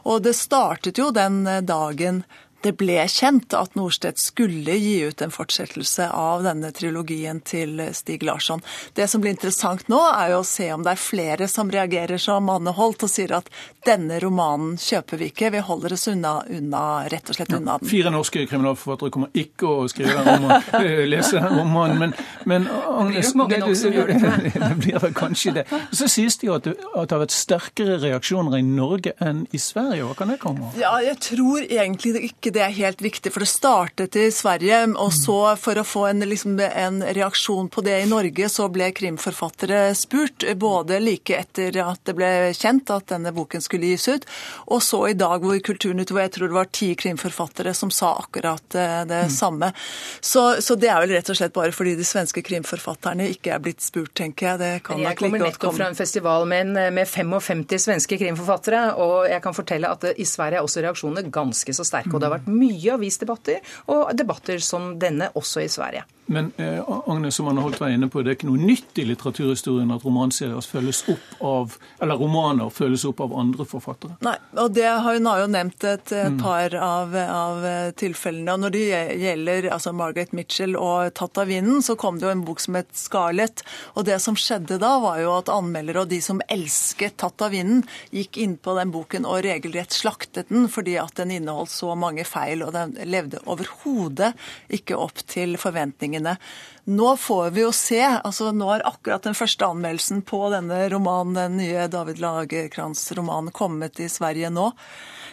Og det startet jo den eh, dagen det ble kjent at Norstedt skulle gi ut en fortsettelse av denne trilogien til Stig Larsson. Det som blir interessant nå, er jo å se om det er flere som reagerer som Anne Holt og sier at denne romanen kjøper vi ikke, vi holder oss unna, unna rett og slett unna den. Fire norske kriminalforfattere kommer ikke å skrive om roman, eh, lese romanen, men, men Agnes, det, det, det blir vel kanskje det. Så sies det jo at det, at det har vært sterkere reaksjoner i Norge enn i Sverige. Hva kan det komme av? Ja, jeg tror egentlig det ikke det er helt viktig, for det startet i Sverige, og så for å få en, liksom, en reaksjon på det i Norge, så ble krimforfattere spurt, både like etter at det ble kjent at denne boken skulle gis ut, og så i dag hvor Kulturnytt, hvor jeg tror det var ti krimforfattere som sa akkurat det det samme. Så, så det er vel rett og slett bare fordi de svenske krimforfatterne ikke er blitt spurt, tenker jeg. Det kan jeg nok kommer like kommer nettopp fra en festival med, en, med 55 svenske krimforfattere, og jeg kan fortelle at det, i Sverige er også reaksjonene ganske så sterke. Og det har vært mye avisdebatter, og debatter som denne også i Sverige. Men eh, Agnes, som han har holdt var inne på, det er ikke noe nytt i litteraturhistorien at romanserier følges opp av, eller romaner følges opp av andre forfattere. Nei, og det har hun har jo nevnt et, Mm. par av, av tilfellene. Og når det gjelder altså Margaret Mitchell og Tatt av vinden, så kom det jo en bok som het Scarlett. Og det som skjedde da, var jo at anmeldere og de som elsket Tatt av vinden, gikk inn på den boken og regelrett slaktet den fordi at den inneholdt så mange feil, og den levde overhodet ikke opp til forventningene kommune. Nå får vi jo se. altså Nå har akkurat den første anmeldelsen på denne romanen, den nye David Lagerkrantz-romanen kommet i Sverige nå.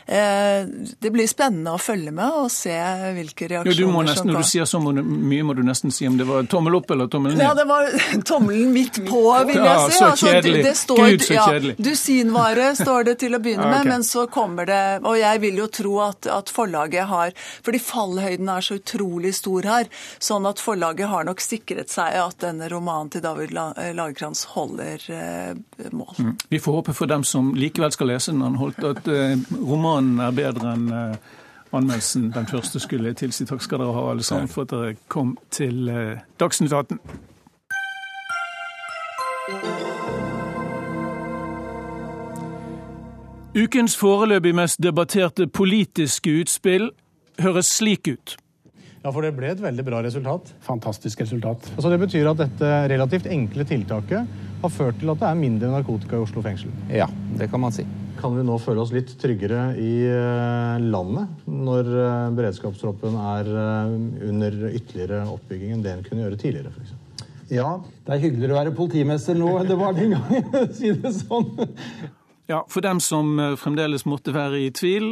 Eh, Det blir spennende å følge med og se hvilke Ja, reaksjoner du må nesten, Når du sier så må du- mye, må du nesten si om det var tommel opp eller tommel ned. Ja, det var tommelen midt på, vil jeg Ja, si. Ja, så kjedelig. det- det står, Gud, så ja, kjedelig. Dusinvare står det til å begynne Ja, okay. med, men så kommer det Og jeg vil jo tro at, at forlaget har Fordi fallhøyden er så utrolig stor her, sånn at forlaget har nok sikret seg at denne romanen til David La- Lagerkrantz holder eh, mål. Mm. Vi får håpe for dem som likevel skal lese den, Anne Holt, at eh, romanen er bedre enn eh, anmeldelsen den første skulle tilsi. Takk skal dere ha, alle sammen, for at dere kom til eh, Dagsnytt 18. Ukens foreløpig mest debatterte politiske utspill høres slik ut. Ja, for det ble et veldig bra resultat. Fantastisk resultat. Altså Det betyr at dette relativt enkle tiltaket har ført til at det er mindre narkotika i Oslo fengsel. Ja, det kan man si. Kan vi nå føle oss litt tryggere i eh, landet når eh, beredskapstroppen er eh, under ytterligere oppbygging enn det en kunne gjøre tidligere? For eksempel? ja, det er hyggeligere å være politimester nå enn det var den gangen, si det sånn. Ja, For dem som fremdeles måtte være i tvil,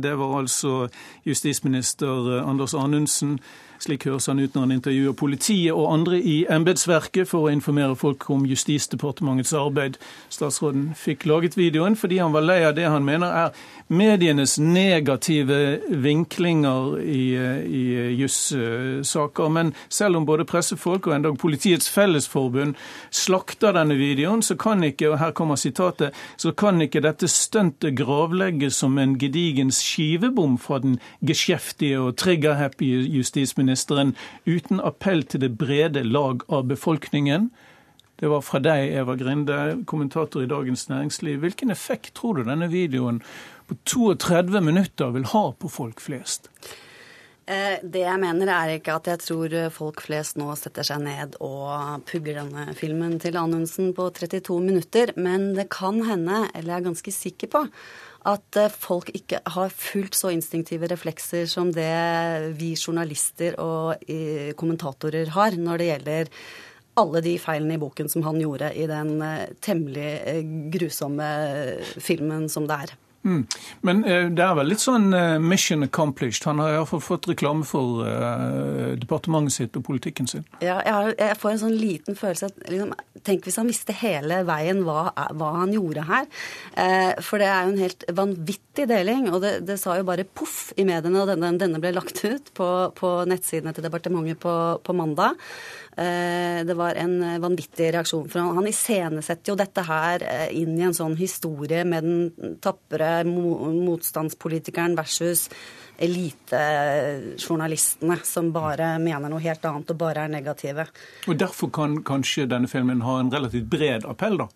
det var altså justisminister Anders Anundsen slik høres han ut når han intervjuer politiet og andre i embetsverket for å informere folk om Justisdepartementets arbeid. Statsråden fikk laget videoen fordi han var lei av det han mener er medienes negative vinklinger i, i jussaker. Men selv om både pressefolk og endog Politiets Fellesforbund slakter denne videoen, så kan ikke, og her kommer sitatet, så kan ikke dette stuntet gravlegges som en gedigen skivebom fra den geskjeftige og trigger-happy justisministeren statsministeren uten appell til det brede lag av befolkningen. Det var fra deg, Eva Grinde, kommentator i Dagens Næringsliv. Hvilken effekt tror du denne videoen på 32 minutter vil ha på folk flest? Eh, det jeg mener, er ikke at jeg tror folk flest nå setter seg ned og pugger denne filmen til Anundsen på 32 minutter, men det kan hende, eller jeg er ganske sikker på, at eh, folk ikke har fullt så instinktive reflekser som det vi journalister og kommentatorer har når det gjelder alle de feilene i boken som han gjorde i den eh, temmelig eh, grusomme filmen som det er. Mm. Men uh, det er vel litt sånn uh, mission accomplished. Han har iallfall fått reklame for uh, departementet sitt og politikken sin. Ja, jeg, har, jeg får en sånn liten følelse at liksom, Tenk hvis han visste hele veien hva, hva han gjorde her. for det er jo en helt vanvittig deling. Og det, det sa jo bare poff i mediene, og denne, denne ble lagt ut på, på nettsidene til departementet på, på mandag. Eh, det var en vanvittig reaksjon. For han iscenesetter jo dette her eh, inn i en sånn historie med den tapre motstandspolitikeren versus elitejournalistene som bare mener noe helt annet og bare er negative. Og Derfor kan kanskje denne filmen ha en relativt bred appell, da?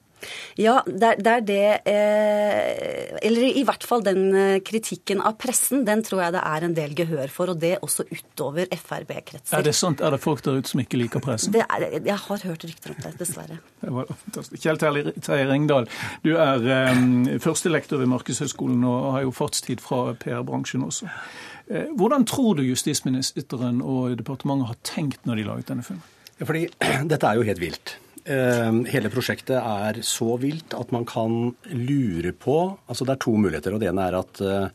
Ja, det er det eh, Eller i hvert fall den eh, kritikken av pressen, den tror jeg det er en del gehør for, og det også utover Frp-kretser. Er det sant? Er det folk der ute som ikke liker pressen? Det er, jeg har hørt rykter om det, dessverre. Det var fantastisk. Kjell Terje Ringdal, du er eh, førstelektor ved Markedshøgskolen og har jo fartstid fra PR-bransjen også. Hvordan tror du justisministeren og departementet har tenkt når de laget denne filmen? Ja, fordi Dette er jo helt vilt. Ehm, hele prosjektet er så vilt at man kan lure på Altså det er to muligheter. og Det ene er at eh,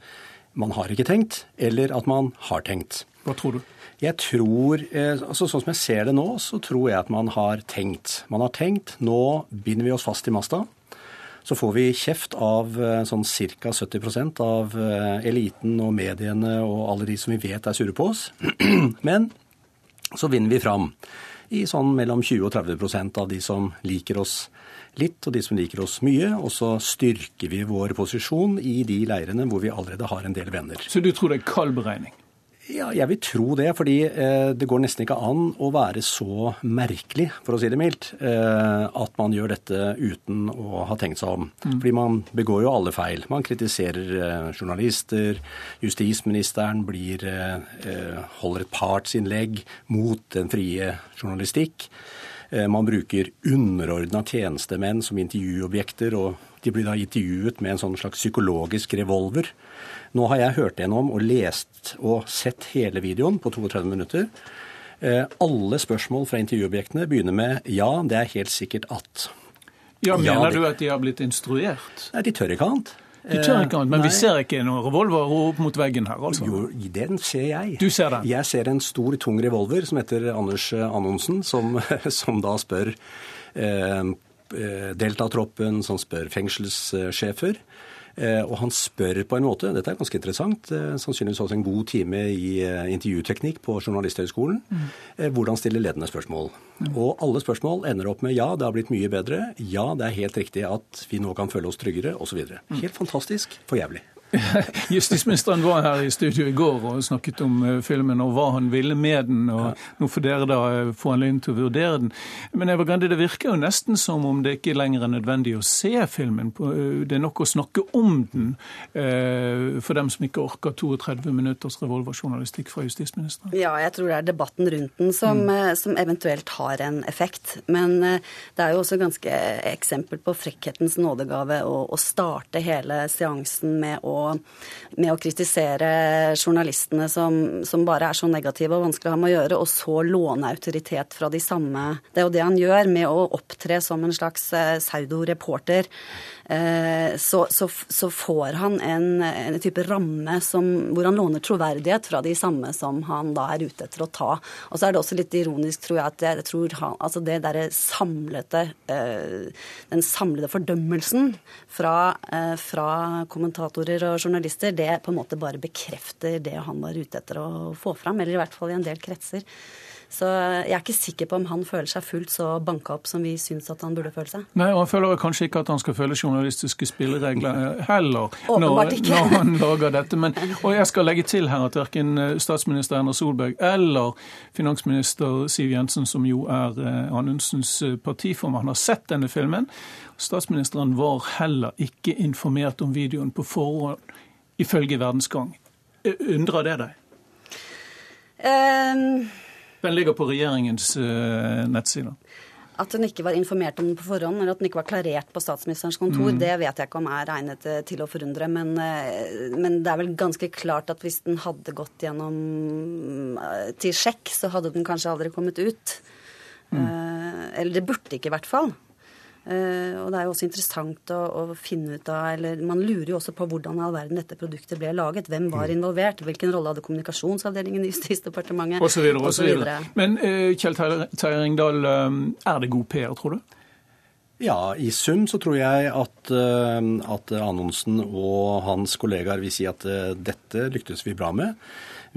man har ikke tenkt, eller at man har tenkt. Hva tror du? Jeg tror, eh, altså Sånn som jeg ser det nå, så tror jeg at man har tenkt. Man har tenkt nå binder vi oss fast i masta. Så får vi kjeft av eh, sånn ca. 70% av eliten og mediene og alle de som vi vet er sure på oss. Men så vinner vi fram i sånn mellom 20 og 30% av de som liker oss litt, og de som liker oss mye. Og så styrker vi vår posisjon i de leirene hvor vi allerede har en del venner. Så du tror det er kald beregning? Ja, jeg vil tro det. Fordi eh, det går nesten ikke an å være så merkelig, for å si det mildt, eh, at man gjør dette uten å ha tenkt seg om. Mm. Fordi man begår jo alle feil. Man kritiserer eh, journalister. Justisministeren blir, holder et partsinnlegg mot den frie journalistikk. Man bruker underordna tjenestemenn som intervjuobjekter, og de blir da intervjuet med en sånn slags psykologisk revolver. Nå har jeg hørt gjennom og lest og sett hele videoen på 32 minutter. Eh, alle spørsmål fra intervjuobjektene begynner med 'ja, det er helt sikkert at'. Ja, Mener ja, det... du at de har blitt instruert? Nei, de tør ikke annet. De tør ikke annet, Men Nei. vi ser ikke noen revolver opp mot veggen her, altså? Jo, den ser jeg. Du ser den? Jeg ser en stor, tung revolver som heter Anders Annonsen som, som da spør eh, eh Deltatroppen, som spør fengselssjefer. Eh, og han spør på en måte, dette er ganske interessant, eh, sannsynligvis også en god time i eh, intervjuteknikk på Journalisthøgskolen, mm. hvordan stille ledende spørsmål. Mm. Og alle spørsmål ender opp med ja, det har blitt mye bedre, ja, det er helt riktig at vi nå kan føle oss tryggere, osv. Mm. Helt fantastisk for jævlig. Justisministeren var her i studio i går og snakket om eh, filmen og hva han ville med den. og Nå får dere da eh, få anledning til å vurdere den. Men Eva Grande, det virker jo nesten som om det ikke lenger er nødvendig å se filmen. Eh, det er nok å snakke om den for dem som ikke orker 32 minutters revolverjournalistikk fra justisministeren. Ja, jeg tror det er debatten rundt den som, mm. som eventuelt har en effekt. Men det er jo også ganske eksempel på frekkhetens nådegave å, å starte hele seansen med å med å kritisere journalistene som, som, bare er så negative og vanskelig å ha med å gjøre, og så låne autoritet fra de samme. Det er jo det han gjør med å opptre som en slags saudoreporter, Eh, så, så, så, får han en, en type ramme som, hvor han låner troverdighet fra de samme som han da er ute etter å ta. Og så er det også litt ironisk, tror jeg, at jeg tror han, altså det derre samlete eh, Den samlede fordømmelsen fra, eh, fra kommentatorer og journalister, det på en måte bare bekrefter det han var ute etter å få fram, eller i hvert fall i en del kretser. Så jeg er ikke sikker på om han føler seg fullt så banka opp som vi syns at han burde føle seg. Nei, og han føler kanskje ikke at han skal føle journalistiske spilleregler heller når, når, han lager dette. Men, og jeg skal legge til her at verken eh, statsminister Erna Solberg eller finansminister Siv Jensen, som jo er eh, Anundsens eh, partiformann, har sett denne filmen. Statsministeren var heller ikke informert om videoen på forhånd, ifølge Verdensgang. Undrer det deg? Um den ligger på regjeringens uh, nettsider. At den ikke var informert om den på forhånd, eller at den ikke var klarert på statsministerens kontor, mm. det vet jeg ikke om er regnet eh, til å forundre. Men, eh, men, det er vel ganske klart at hvis den hadde gått gjennom til sjekk, så hadde den kanskje aldri kommet ut. Mm. Eller det burde ikke, i hvert fall. Uh, og det er jo også interessant å, å, finne ut av eller Man lurer jo også på hvordan i all verden dette produktet ble laget. Hvem var mm. involvert? Hvilken rolle hadde kommunikasjonsavdelingen i Justisdepartementet? Og så videre, og så videre. Men uh, Kjell Terringdal, um, er det god PR, tror du? Ja, i sum så tror jeg at, at Anundsen og hans kollegaer vil si at dette lyktes vi bra med.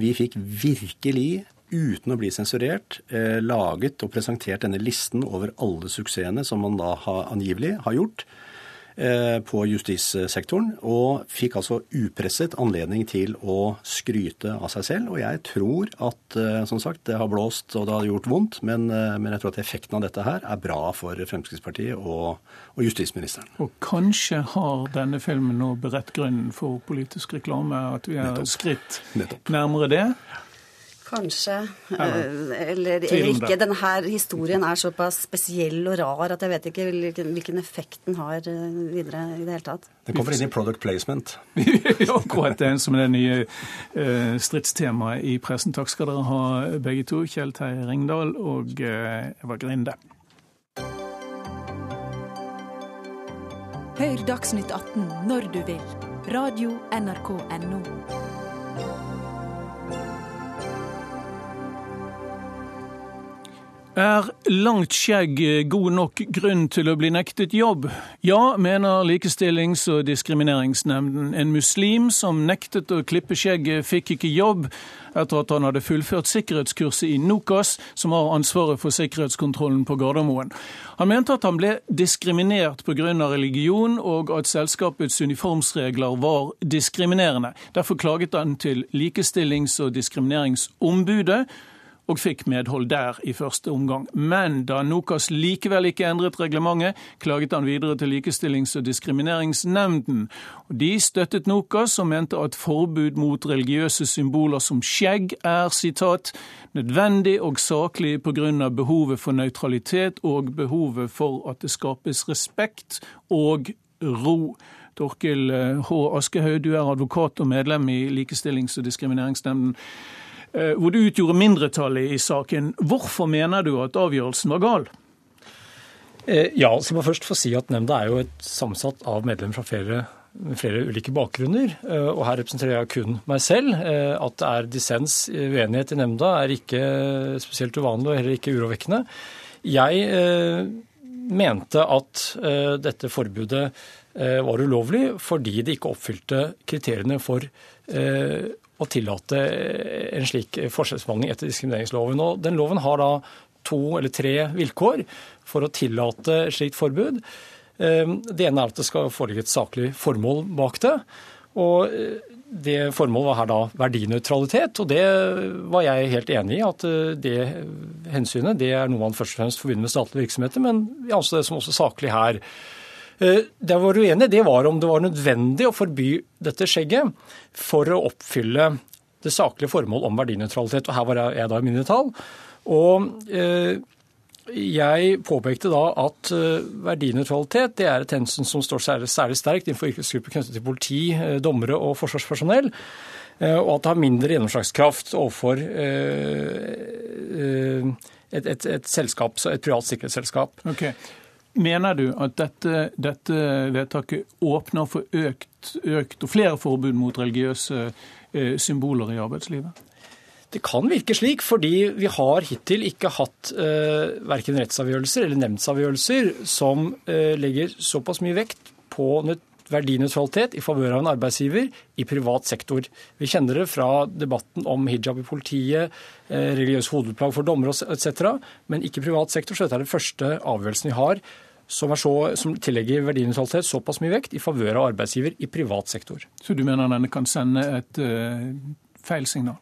Vi fikk virkelig uten å bli sensurert, eh, laget og presentert denne listen over alle suksessene som man da har, angivelig har gjort eh, på justissektoren, og fikk altså upresset anledning til å skryte av seg selv. Og jeg tror at eh, som sagt, det har blåst og det har gjort vondt, men, men jeg tror at effekten av dette her er bra for Fremskrittspartiet og, og justisministeren. Og kanskje har denne filmen nå beredt grunnen for politisk reklame, at vi er Nettopp. skritt Nettopp. nærmere det? Kanskje. Eh, eller, eller ikke. Denne historien er såpass spesiell og rar at jeg vet ikke hvilken, hvilken effekt den har eh, videre i det hele tatt. Den kommer inn i product placement. Akkurat det som er det nye uh, stridstemaet i pressen. Takk skal dere ha begge to, Kjell Terje Ringdal og Eva Grinde. Hør Dagsnytt 18 når du vil. Radio NRK Radio.nrk.no. Er langt skjegg god nok grunn til å bli nektet jobb? Ja, mener Likestillings- og diskrimineringsnemnden. En muslim som nektet å klippe skjegget, fikk ikke jobb etter at han hadde fullført sikkerhetskurset i NOKAS, som har ansvaret for sikkerhetskontrollen på Gardermoen. Han mente at han ble diskriminert pga. religion, og at selskapets uniformsregler var diskriminerende. Derfor klaget han til Likestillings- og diskrimineringsombudet og fikk medhold der i første omgang. Men da Nokas likevel ikke endret reglementet, klaget han videre til Likestillings- og diskrimineringsnemnden. De støttet Nokas og mente at forbud mot religiøse symboler som skjegg er citat, nødvendig og saklig pga. behovet for nøytralitet og behovet for at det skapes respekt og ro. Torkil H. Aschehoug, du er advokat og medlem i Likestillings- og diskrimineringsnemnden. Eh, hvor du utgjorde mindretallet i saken. Hvorfor mener du at avgjørelsen var gal? Eh, ja, så må jeg først få si at Nemnda er jo et sammensatt av medlemmer fra flere, flere ulike bakgrunner. Eh, og her representerer jeg kun meg selv. At det er dissens, uenighet i nemnda, er ikke spesielt uvanlig og heller ikke urovekkende. Jeg mente at dette forbudet var ulovlig fordi det ikke oppfylte kriteriene for å tillate en slik forskjellsbehandling etter diskrimineringsloven. Og den loven har da to eller tre vilkår for å tillate slikt forbud. Ehm, det ene er at det skal foreligge et saklig formål bak det. Og det Formålet var her da verdinøytralitet, og det var jeg helt enig i. At det hensynet det er noe man først og fremst forbinder med statlige virksomheter, men jeg anser det som også saklig her. Det var uenig, det var om det var nødvendig å forby dette skjegget for å oppfylle det saklige formål om verdinøytralitet. Og her var jeg da i mindretall. Og eh, jeg påpekte da at eh, verdinøytralitet det er et hensyn som står særlig, særlig sterkt innenfor yrkesgrupper knyttet til politi, eh, dommere og forsvarspersonell. Og at det har mindre gjennomslagskraft overfor et, et, et, selskap, et privat sikkerhetsselskap. Okay. Mener du at dette, dette, vedtaket åpner for økt, økt og flere forbud mot religiøse symboler i arbeidslivet? Det kan virke slik, fordi vi har hittil ikke hatt eh, verken rettsavgjørelser eller nemndsavgjørelser som eh, legger såpass mye vekt på verdinøytralitet i favør av en arbeidsgiver i privat sektor. Vi kjenner det fra debatten om hijab i politiet, eh, religiøs hodeplagg for dommere etc., men ikke privat sektor. Så dette er den første avgjørelsen vi har som, så, som tillegger verdinøytralitet såpass mye vekt i favør av arbeidsgiver i privat sektor. Så du mener denne kan sende et uh, feil signal?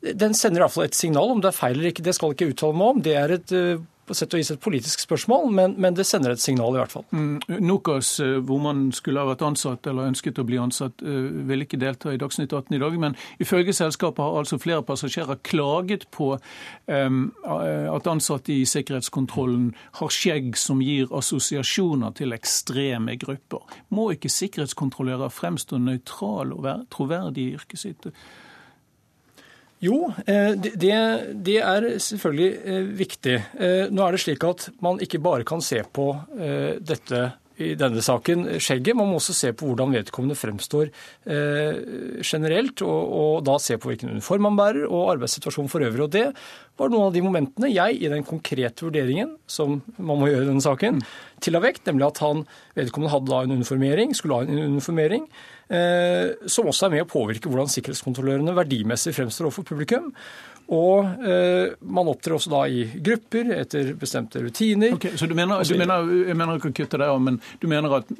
Den sender iallfall et signal. Om det er feil eller ikke, det skal jeg ikke uttale meg om. Det er et, eh, på sett og vis et politisk spørsmål, men, men, det sender et signal i hvert fall. Mm, Nokas, eh, hvor man skulle ha vært ansatt eller ønsket å bli ansatt, eh, vil ikke delta i Dagsnytt 18 i dag. Men ifølge selskapet har altså flere passasjerer klaget på um, at ansatte i sikkerhetskontrollen har skjegg som gir assosiasjoner til ekstreme grupper. Må ikke sikkerhetskontrollører fremstå nøytrale og være troverdige i yrket sitt? Jo, eh, det, det, er selvfølgelig eh, viktig. Eh, nå er det slik at man ikke bare kan se på dette i denne saken skjegget. Man må også se på hvordan vedkommende fremstår generelt, og, og, da se på hvilken uniform man bærer og arbeidssituasjonen for øvrig. Og Det var noen av de momentene jeg i den konkrete vurderingen som man må gjøre i denne saken, tilla vekt, nemlig at han vedkommende hadde da en uniformering, skulle ha en uniformering Eh, som også er med å påvirke hvordan sikkerhetskontrollørene verdimessig fremstår overfor publikum. Og eh, man opptrer også da i grupper etter bestemte rutiner. Okay, så du mener, du mener, jeg mener ikke å kutte deg av, men du mener at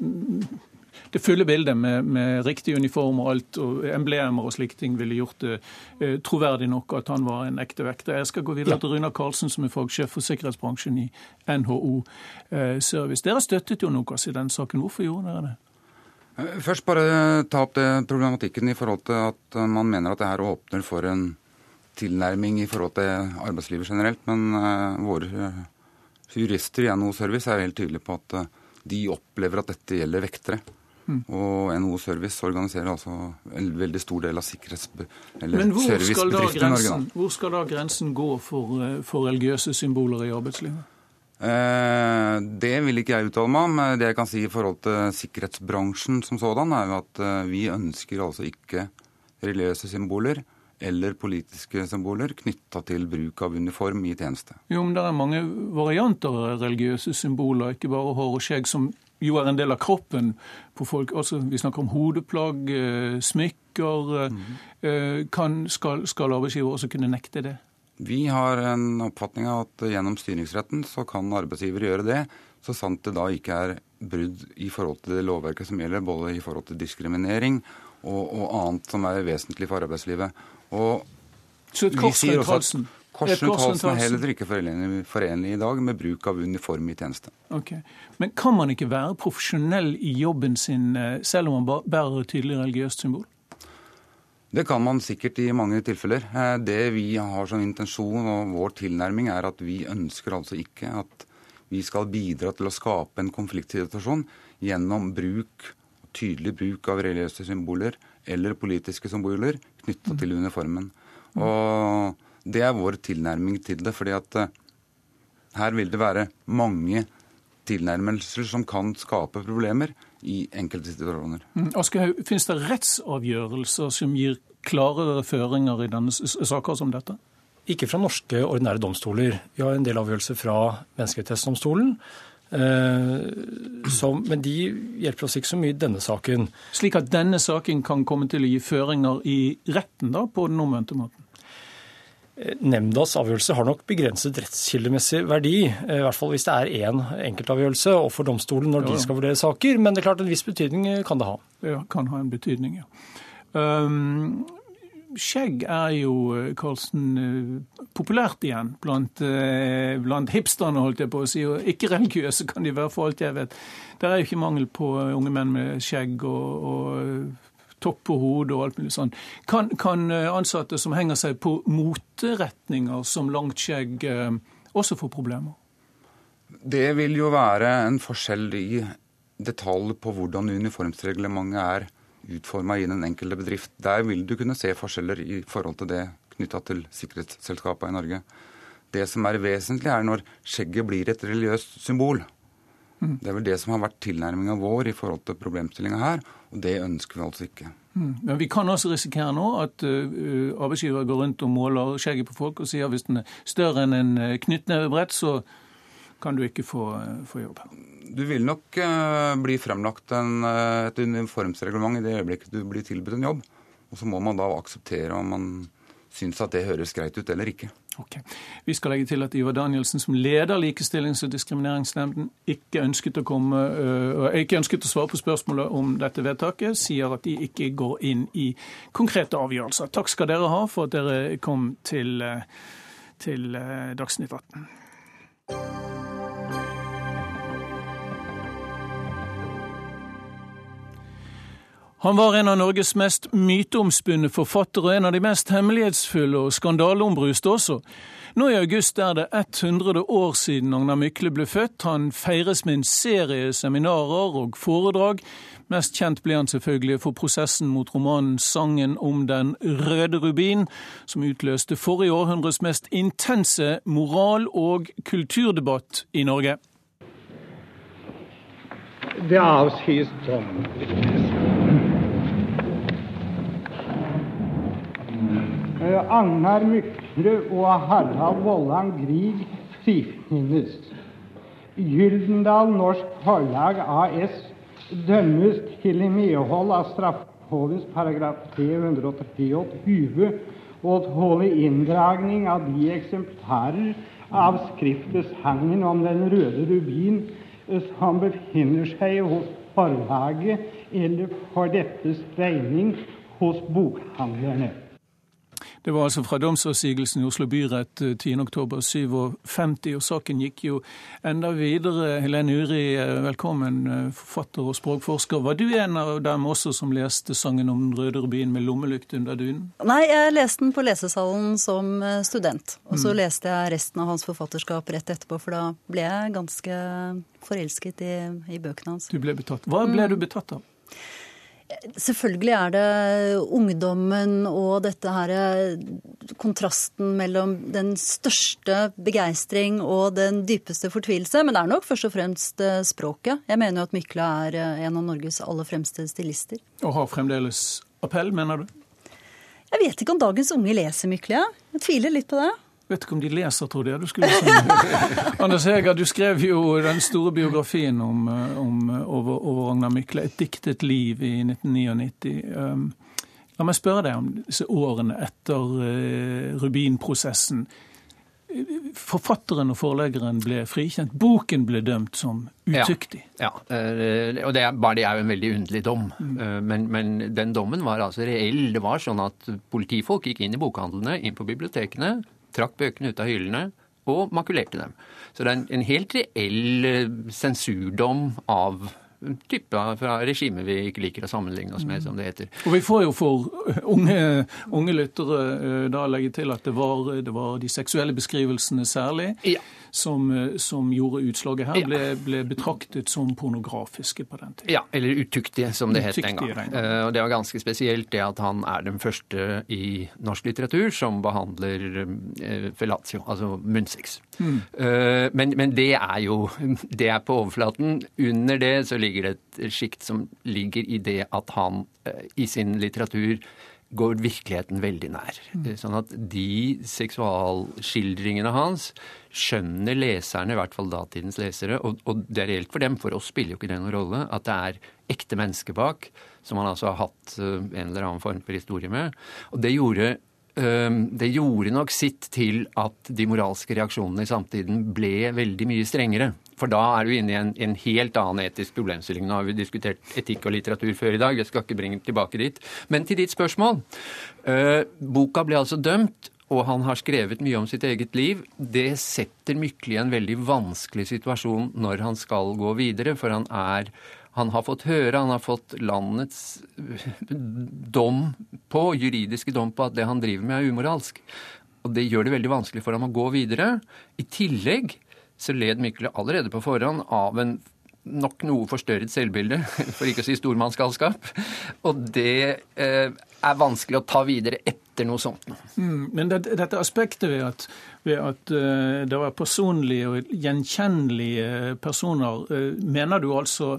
det fulle bildet med, med, riktig uniform og alt, og emblemer og slike ting, ville gjort det eh, troverdig nok at han var en ekte vekter. Jeg skal gå videre ja. til Runar Karlsen, som er fagsjef for sikkerhetsbransjen i NHO eh, Service. Dere støttet jo Nokas i den saken. Hvorfor gjorde dere det? Eh, først bare ta opp det problematikken i forhold til at man mener at det her åpner for en tilnærming i forhold til arbeidslivet generelt. Men uh, våre jurister i NHO Service er helt tydelige på at uh, de opplever at dette gjelder vektere. Mm. Og NHO Service organiserer altså en veldig stor del av sikkerhets- eller servicebedriftene i Norge. Hvor skal da grensen gå for, for religiøse symboler i arbeidslivet? Eh, det vil ikke jeg uttale meg om. Det jeg kan si i forhold til sikkerhetsbransjen som sådan, er jo at eh, vi ønsker altså ikke religiøse symboler eller politiske symboler knytta til bruk av uniform i tjeneste. Jo, men Det er mange varianter av religiøse symboler, ikke bare hår og skjegg, som jo er en del av kroppen på folk. Altså, Vi snakker om hodeplagg, eh, smykker. Mm. Kan, skal, skal arbeidsgiver også kunne nekte det? Vi har en oppfatning av at gjennom styringsretten så kan arbeidsgiver gjøre det, så sant det da ikke er brudd i forhold til det lovverket som gjelder, både i forhold til diskriminering og, og annet som er vesentlig for arbeidslivet. Og så et kors rundt halsen? Kors rundt halsen er heller ikke forenlig, i dag med bruk av uniform i tjeneste. Ok. Men kan man ikke være profesjonell i jobben sin eh, selv om man bærer et tydelig religiøst symbol? Det kan man sikkert i mange tilfeller. Eh, det vi har som intensjon og vår tilnærming er at vi ønsker altså ikke at vi skal bidra til å skape en konfliktsituasjon gjennom bruk, tydelig bruk av religiøse symboler eller politiske symboler knytta til uniformen. Og Det er vår tilnærming til det. fordi at eh, her vil det være mange tilnærmelser som kan skape problemer i enkelte situasjoner. Mm. Aschehoug, finnes det rettsavgjørelser som gir klarere føringer i denne saker som dette? Ikke fra norske ordinære domstoler. Vi har en del avgjørelser fra Menneskerettighetsdomstolen. Eh, som, men de hjelper oss ikke så mye i denne saken. Slik at denne saken kan komme til å gi føringer i retten da, på den omvendte måten? Nemndas avgjørelse har nok begrenset rettskildemessig verdi, i hvert fall hvis det er én enkeltavgjørelse og for domstolen når de skal vurdere saker. Men det er klart en viss betydning kan det ha. Ja, kan ha en betydning, ja. Um, skjegg er jo, Karlsen, populært igjen blant, blant hipsterne, holdt jeg på å si. Og ikke-religiøse kan de være, for alt jeg vet. Det er jo ikke mangel på unge menn med skjegg og, og topp på hodet og alt mulig sånn. Kan, kan, ansatte som henger seg på moteretninger som langt skjegg, også få problemer? Det vil jo være en forskjell i detalj på hvordan uniformsreglementet er utforma i den enkelte bedrift. Der vil du kunne se forskjeller i forhold til det knytta til sikkerhetsselskapene i Norge. Det som er vesentlig, er når skjegget blir et religiøst symbol. Mm. Det er vel det som har vært tilnærminga vår i forhold til problemstillinga her, og det ønsker vi altså ikke. Mm. Men vi kan også risikere nå at uh, arbeidsgiver går rundt og måler skjegget på folk og sier at hvis den er større enn en knyttnevebrett, så kan du ikke få, få jobb. Du vil nok uh, bli fremlagt en, et uniformsreglement i det øyeblikket du blir tilbudt en jobb. Og så må man da akseptere om man syns at det høres greit ut eller ikke. Ok. Vi skal legge til at Ivar Danielsen, som leder Likestillings- og diskrimineringsnemnden, ikke ønsket å, komme, uh, ikke ønsket å svare på spørsmålet om dette vedtaket, sier at de ikke går inn i konkrete avgjørelser. Takk skal dere ha for at dere kom til, til Dagsnytt 18. Han var en av Norges mest myteomspunne forfattere, og en av de mest hemmelighetsfulle og skandaleombruste også. Nå i august er det 100 år siden Agnar Mykle ble født. Han feires med en serie seminarer og foredrag. Mest kjent ble han selvfølgelig for prosessen mot romanen 'Sangen om den røde rubin', som utløste forrige århundres mest intense moral- og kulturdebatt i Norge. Det avsies sånn Agnar Mykle og Harald Vollan Grieg frifinnes. Gyldendal Norsk Forlag AS dømmes til i medhold av straffelovens paragraf 323 og tåle inndragning av de eksemplarer av skriftet 'Sangen om den røde rubin' som befinner seg hos forlaget, eller for dettes regning hos bokhandlerne. Det var altså fra domsavsigelsen i Oslo byrett 10.10.57, og saken gikk jo enda videre. Helene Uri, velkommen, forfatter og språkforsker. Var du en av dem også som leste sangen om den røde rubinen med lommelykt under dynen? Nei, jeg leste den på lesesalen som student. Og så mm. leste jeg resten av hans forfatterskap rett etterpå, for da ble jeg ganske forelsket i, i bøkene hans. Du ble betatt. Hva ble du betatt av? Selvfølgelig er det ungdommen og dette her kontrasten mellom den største begeistring og den dypeste fortvilelse. Men det er nok først og fremst eh, språket. Jeg mener jo at Mykla er eh, en av Norges aller fremste stilister. Og har fremdeles appell, mener du? Jeg vet ikke om dagens unge leser Mykla. Jeg tviler litt på det. Vet ikke om de leser, tror jeg. Du skulle. Anders Heger, du skrev jo den store biografien om, eh, om over, over Ragnar Mykle, 'Et diktet liv' i 1999. Um, la meg spørre deg om disse årene etter uh, Rubin-prosessen. Forfatteren og forleggeren ble frikjent. Boken ble dømt som utyktig. Ja, ja. og det er, bare det er jo en veldig underlig dom. Mm. Men, men, den dommen var altså reell. Det var sånn at politifolk gikk inn i bokhandlene, inn på bibliotekene, trakk bøkene ut av hyllene og makulerte dem. Så det er en, helt reell eh, sensurdom av type fra regimet vi ikke liker å sammenligne oss med, som det heter. Og Vi får jo for unge, unge lyttere eh, da legge til at det var, det var de seksuelle beskrivelsene særlig. Ja som, eh, som gjorde utslaget her, ble, ble, betraktet som pornografiske på den tiden. Ja, eller utuktige, som det het den gang. Uh, og Det var ganske spesielt det at han er den første i norsk litteratur som behandler uh, fellatio, altså munnsex. Mm. Uh, men, men, det er jo det er på overflaten. Under det så ligger det et sjikt som ligger i det at han i sin litteratur går virkeligheten veldig nær. Mm. Sånn at de seksualskildringene hans skjønner leserne, i hvert fall datidens lesere, og, og, det er reelt for dem, for oss spiller jo ikke det noen rolle, at det er ekte mennesker bak, som han altså har hatt uh, en eller annen form for historie med. Og det gjorde det gjorde nok sitt til at de moralske reaksjonene i samtiden ble veldig mye strengere. For da er du inne i en, en, helt annen etisk problemstilling. Nå har vi diskutert etikk og litteratur før i dag, jeg skal ikke bringe tilbake dit. Men til ditt spørsmål. boka ble altså dømt, og han har skrevet mye om sitt eget liv. Det setter Mykle i en veldig vanskelig situasjon når han skal gå videre, for han er han har fått høre, han har fått landets dom på, juridiske dom på at det han driver med er umoralsk. Og det gjør det veldig vanskelig for ham å gå videre. I tillegg så led Mykle allerede på forhånd av en nok noe forstørret selvbilde, for ikke å si stormannsgalskap. Og det eh, er vanskelig å ta videre etter noe sånt. Mm, men det, dette aspektet ved at, ved at uh, det var personlige og gjenkjennelige personer, uh, mener du altså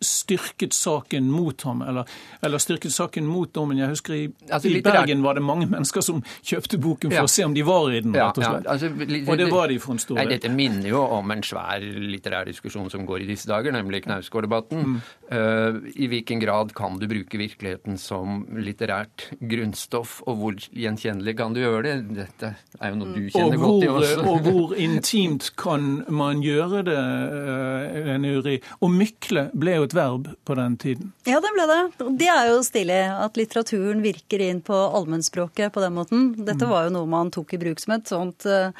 styrket saken mot ham, eller, eller styrket saken mot dommen. Jeg husker i, altså, i Bergen var det mange mennesker som kjøpte boken for ja. å se om de var i den. rett Og. Ja, altså, litt, og det var de for en stor del. Dette minner jo om en svær litterær diskusjon som går i disse dager, nemlig Knausgård-debatten. Mm. Uh, I hvilken grad kan du bruke virkeligheten som litterært grunnstoff, og hvor gjenkjennelig kan du gjøre det? Dette er jo noe du kjenner hvor, godt i også. og hvor intimt kan man gjøre det, uh, Nuri? Og Mykle ble jo et verb på den tiden. Ja, det ble det. Det er jo stilig at litteraturen virker inn på allmennspråket på den måten. Dette mm. var jo noe man tok i bruk som et sånt uh,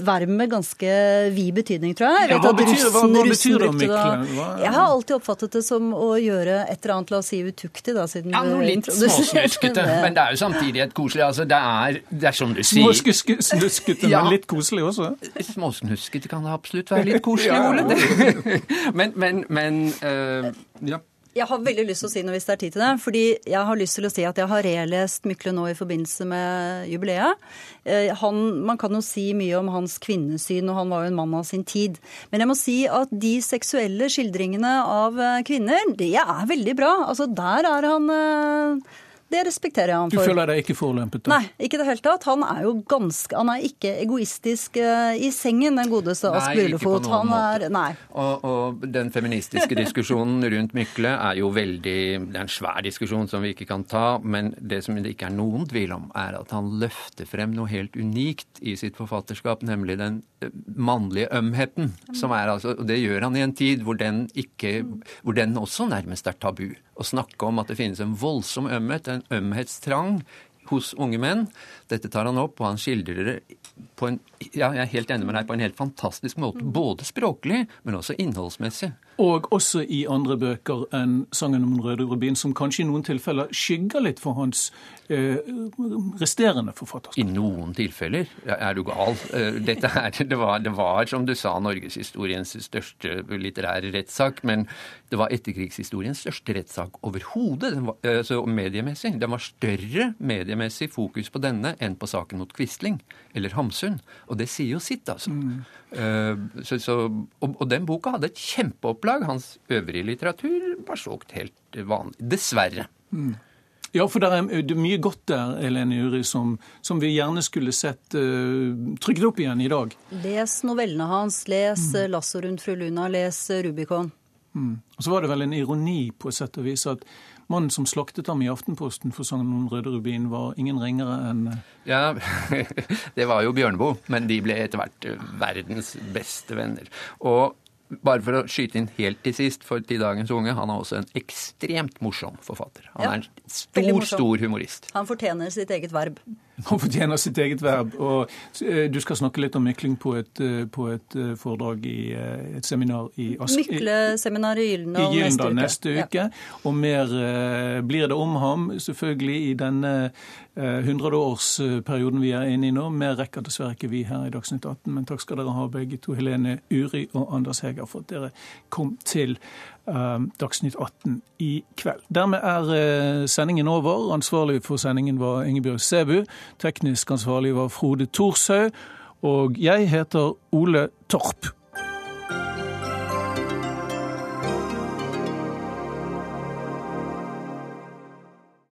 verb med ganske vid betydning, tror jeg. Ja, hva, betyr, hva, hva betyr det, Mikkel? Jeg har alltid oppfattet det som å gjøre et eller annet, la oss si utuktig, da, siden Ja, noe litt småsnuskete, men det er jo samtidig et koselig altså, det, er, det er som du sier Småsnuskete, ja. men litt koselig også? Småsnuskete kan det absolutt være litt koselig, Ole. men, men, men uh, ja. Jeg har veldig lyst til å si noe hvis det er tid til det. fordi jeg har lyst til å si at jeg har relest Mykle nå i forbindelse med jubileet. Eh, han, man kan jo si mye om hans kvinnesyn, og han var jo en mann av sin tid. Men jeg må si at de seksuelle skildringene av eh, kvinner, det er veldig bra. Altså, der er han eh, det respekterer jeg han for. Du føler deg ikke forulempet? Nei, ikke i det hele tatt. Han er jo ganske Han er ikke egoistisk uh, i sengen, den godeste Ask Burlefot. Han er Nei. Og, og, den feministiske diskusjonen rundt Mykle er jo veldig Det er en svær diskusjon som vi ikke kan ta, men det som det ikke er noen tvil om, er at han løfter frem noe helt unikt i sitt forfatterskap, nemlig den eh, mannlige ømheten. Som er altså, og det gjør han i en tid hvor den, ikke, hvor den også nærmest er tabu. Å snakke om at det finnes en voldsom ømhet, en ømhetstrang hos unge menn. Dette tar han opp, og han skildrer det på en, ja, jeg er helt enig med deg, på en helt fantastisk måte. Både språklig, men også innholdsmessig. Og også i andre bøker enn 'Sangen om den røde rubin', som kanskje i noen tilfeller skygger litt for hans eh, resterende forfatterskap. I noen tilfeller? Er du gal? Eh, dette her, det, var, det var, som du sa, norgeshistoriens største litterære rettssak. Men det var etterkrigshistoriens største rettssak overhodet, altså mediemessig. Det var større mediemessig fokus på denne enn på saken mot Quisling eller Hamsun. Og det sier jo sitt, altså. Mm. Eh, så, så, og, og, den boka hadde et kjempeopplag. Hans øvrige litteratur var solgt helt vanlig. Dessverre. Mm. Ja, for det er mye godt der, Elene Uri, som, som vi gjerne skulle sett uh, trykket opp igjen i dag. Les novellene hans. Les mm. 'Lasso rundt fru Luna'. Les Rubicon. Mm. Og så var det vel en ironi på et sett og vis at Mannen som slaktet ham i Aftenposten for sangen om Røde Rubin, var ingen ringere enn eh, Ja, det var jo Bjørneboe, men de ble etter hvert eh, verdens beste venner. Og bare for å skyte inn helt til sist for til dagens unge, han er også en ekstremt morsom forfatter. Han ja, er en stor, stor humorist. Han fortjener sitt eget verb. Han fortjener sitt eget verb. Og eh, du skal snakke litt om mykling på et, eh, på et eh, foredrag i et seminar i Ask... Mykleseminar i Gyldendal neste, neste uke. Ja. Og mer blir det om ham, selvfølgelig, i denne hundreårsperioden vi er inne i nå. Mer rekker dessverre ikke vi her i Dagsnytt 18, men takk skal dere ha begge to, Helene Uri og Anders Heger, for at dere kom til Dagsnytt 18 i kveld. Dermed er eh, sendingen over. Ansvarlig for sendingen var Ingebjørg Sebu. Teknisk ansvarlig var Frode Thorshaug. Og jeg heter Ole Torp.